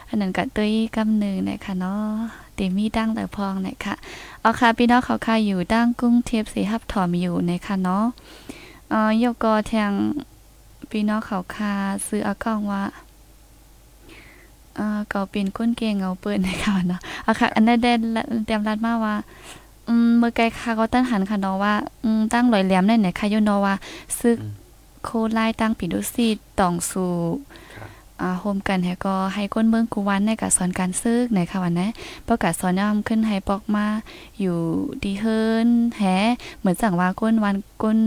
อันนั้นก็ตุ้ยกำหนึ่งนะคะเนาะเดมีดั้งแต่พองนะคะเอาค่ะพี่น้องเขาค่ะอยู่ดั้งกุ้งเทียบสีหับถอมอยู่นะคะเนาะเอ่อยกกอแทง พี่น้องเขาคาซื้ออากองว่าเออก็เป็นก้นเกงเงาเปิ้นนะคะเนาะอะค่ะ อันนั้นได้เตรียมรัดมาว่า อืมเมื่อไกลค่ะก็ตั้งหันค่ะเนาะว่า อืมตั้งลอยแหลมได้ไหนค่ะอยู่เนาะว่าซึกอืมโคไล่ตั้งปิดุซีตองสู่ อ่าโฮมกันให้ก็ให้ก้นเมืองกูวันในการสอนการซึกในค่ะวันนะประกาศสอนย่อมขึ้นให้ปอกมาอยู่ดีเฮิรนแฮเหมือนสั่งว่าก้นวันก้น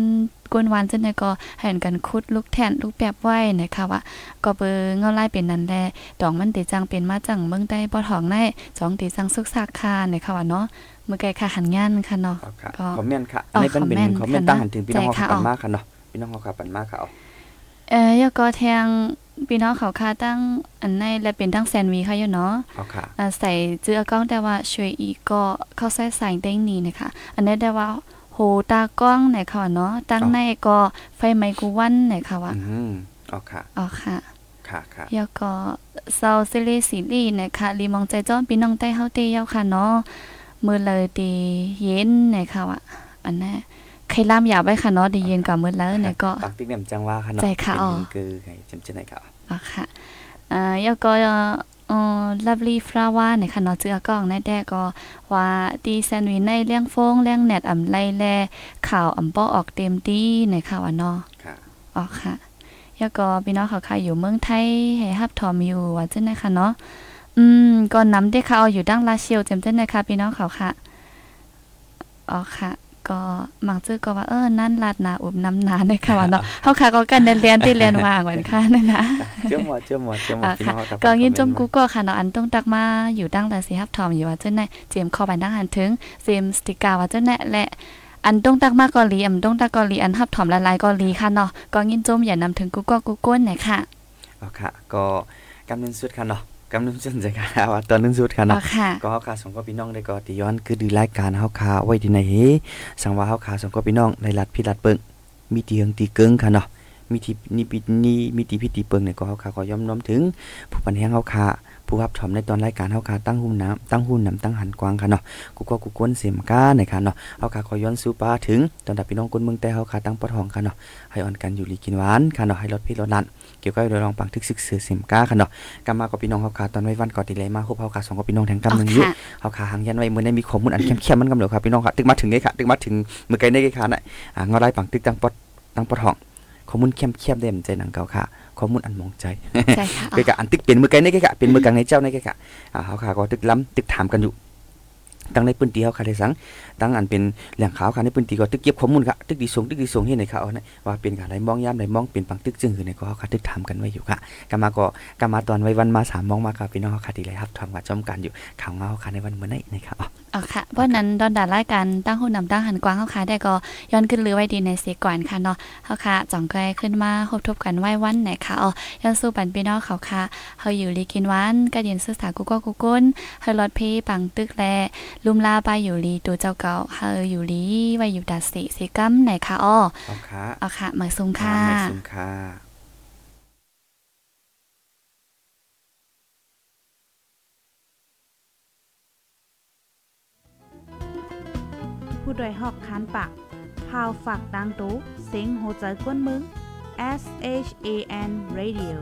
ก้นวันจังไดก็ให้กันคุดลูกแทนลูกแป๊บไว้นะคะว่าก็เบอร์เงาไล่เป็นนั่นแหละดอกมันติจังเป็นมาจังเมืองได้บ่ทองได้จองติจังซึกซากคานะคะว่าเนาะเมื่อไกลค่ะหันงานค่ะเนาะครับค่ะก็คอมเมนต์ค่ะอ๋อในเป็นเป็นคอมเมนต์คอมเมนต์ค่ะตั้งหันถึงพี่น้องใจเขาค่ะปันอ๋อมากค่ะเนาะพี่น้องเขาขับปันมากค่ะอ๋อเอ่อยก็แทง พี่น้องเขาค่าตั้งอันในและเป็นตั้งแซนด์วีค่ะอยู่เนาะเอาค่ะอ่าใส่เจือกล้องแต่ว่าช่วยอีกก็เข้าใส่สายเด้งนี้นะคะ อันนี้ได้ว่าโหตากล้องไหนค่ะเนาะตั้งในก็ไฟไมโครวันไหนค่ะว่าอืมเอาค่ะอ๋อค่ะค่ะค่ะแล้วก็เซาซิลีซีรีส์นะคะรีมองใจจ้อนพี่น้องใต้เฮาเตยาวค่ะเนาะมือเลยดีเย็นไหนค่ะว่าอันนั้น ใครล่ามยาวไว้ค่ะเนาะดีเย็นกว่ามือแล้วเนี่ยก็ปักติ๊กเนี่ยมันจังว่าค่ะเนาะใจค่ะอ๋อเป็นคือไงจำเจนไหนค่ะอ๋ออ๋อค่ะอ่าแล้วก็เอ่อ lovely flower เนี่ยค่ะเนาะเจือกล้องในแดก็ว่าดีแซนด์วิชในเลี้ยงโฟงเลี้ยงแหนดอำไลแลข่าวอำป้อออกเต็มดีในค่ะว่าเนาะค่ะอ๋อค่ะแล้วก็พี่น้องเขาค่ะอยู่เมืองไทยให้ฮับทอมอยู่ว่าจังได๋ค่ะเนาะอืมก็นำได้ค่ะเอาอยู่ดังลาเชียวเต็มจังได๋ค่ะพี่น้องเขาค่ะอ๋อค่ะ ก็มักจื้อก็ว่าเออนั่นลาดนาอุบน้ำนาได้ค่ะว่าเนาะเฮาค่ะก็กันได้เรียนที่เรียนว่างเหมือนค่ะนั่นนะเจ้าหมอเจ้าหมอเจ้าหมออ่าพี่ค่ะน้องเขาขับก็ยินจมคอกูเต์ก็ค่ะเนาะอันต้องตักมาอยู่ดังแต่สิฮับทอมอยู่ว่าเจ้าไหนเจมส์เข้าไปดังหันถึงเจมส์สติกาว่าเจ้าไหนและอันต้องตักมาเกาหลีอันต้องตักเกาหลีอันฮับถอมละลายเกาหลีค่ะเนาะก็ยินจมอย่านำถึงกูก็กูก้นหน่อยค่ะเอาค่ะ ก็กำเนิดสุดค่ะเนาะ กำเนิดสุดใจค่ะว่าตอนนึงสุดค่ะอ๋อเนาะค่ะก็เฮาค่ะสองก็พี่น้องได้ก็ติย้อนคือดูรายการเฮาค่ะไว้ที่ไหนเฮสังว่าเฮาค่ะสองก็พี่น้องในรัฐพิรัฐเปิงมีตีเฮืองตีเกิงค่ะเนาะมีที่นี่ปีนี่มีตีพิธีเปิงเนี่ยก็เฮาค่ะก็ย่อมน้อมถึง ผู้ปันแห้งเฮาค่ะผู้รับชมในตอนรายการเฮาค่ะตั้งหุ้นน้ำตั้งหุ้นน้ำตั้งหันกวางค่ะเนาะกูก็กูกวนเสียมก้าในค่ะเนาะเฮาค่ะขอย้อนสู่ป้าถึงตอนดับพี่น้องคนเมืองแต่เฮาค่ะตั้งปอทองค่ะเนาะให้อ่อนกันอยู่ลีกินหวานค่ะเนาะให้ลดพี่ลดนั่น เกี่ยวกับเรื่องรองปังทึกซึกเสือเสียมก้าค่ะเนาะกำมากับพี่น้องเฮาค่ะตอนไว้วันก่อนติเลยมาคบเฮาค่ะสองกับพี่น้องแทงกำหนึงอยู่ค่ะเฮาขาหางยันไว้มื้อนี้มีข้อมูลอันเข้มๆมันกำเหลอครับพี่น้องครับตึกมาถึงไงค่ะตึกมาถึงมื้อไกลในไงค่ะน่ะอ่างอได้ปังตึกตั้งปอดตั้งปอดห้องข้อมูลเข้มๆเด้มใจหนังเก่าค่ะข้อมูลอันมองใจใช่ค่ะเกะกะอันตึกเป็นมื้อไกลในไงค่ะเป็นมื้อกลางในเจ้าในไงค่ะอ่าเฮาขาก็ตึกล้ำตึกถามกันอยู่ตั้งในพื้นที่เฮาค่ะได้สังตั้งอันเป็นแหล่งข่าวค่ะในพื้นที่ก็ตึกเก็บข้อมูลค่ะตึกดีส่งตึกดีส่งเฮ็ดให้เขาเอานะว่าเป็นการใดมองยามใดมองเป็นปังตึกจึงคือในก็เฮาค่ะตึกถามกันไว้อยู่ค่ะกามาก็กามาตอนไว้วันมาสามมองมาค่ะพี่น้องค่ะที่ไรครับทำกับจอมกันอยู่ข่าวเงาค่ะในวันเมื้อนี้นะครับอ๋ออ๋อค่ะเพราะนั้นดอนดารายการตั้งหุ้นนำตั้งหันกว้างเฮาค่ะได้ก็ย้อนขึ้นเรือไว้ดีในเสียก่อนค่ะเนาะเฮาค่ะจ่องก้อยขึ้นมาพบทบกันไหว้วันไหนค่ะอ๋อย้อนสู้ปันพี่น้องเขาค่ะเฮาอยู่ลีกินวานกระเดียนศึกษากูก็กูก้นเฮารถเพปังตึกแลลุมลาไปอยู่ลีตัวเจ้าเก่าเฮาอยู่ลีไว้อยู่ดัดสิสิกัมไหนค่ะอ๋อเอาค่ะอ๋อค่ะหมายซุงค่ะไม่ซุมค่ะผู้โดยหอกคานปากพาวฝากดังตู้เซ็งโหใจกวนมึง S H A N Radio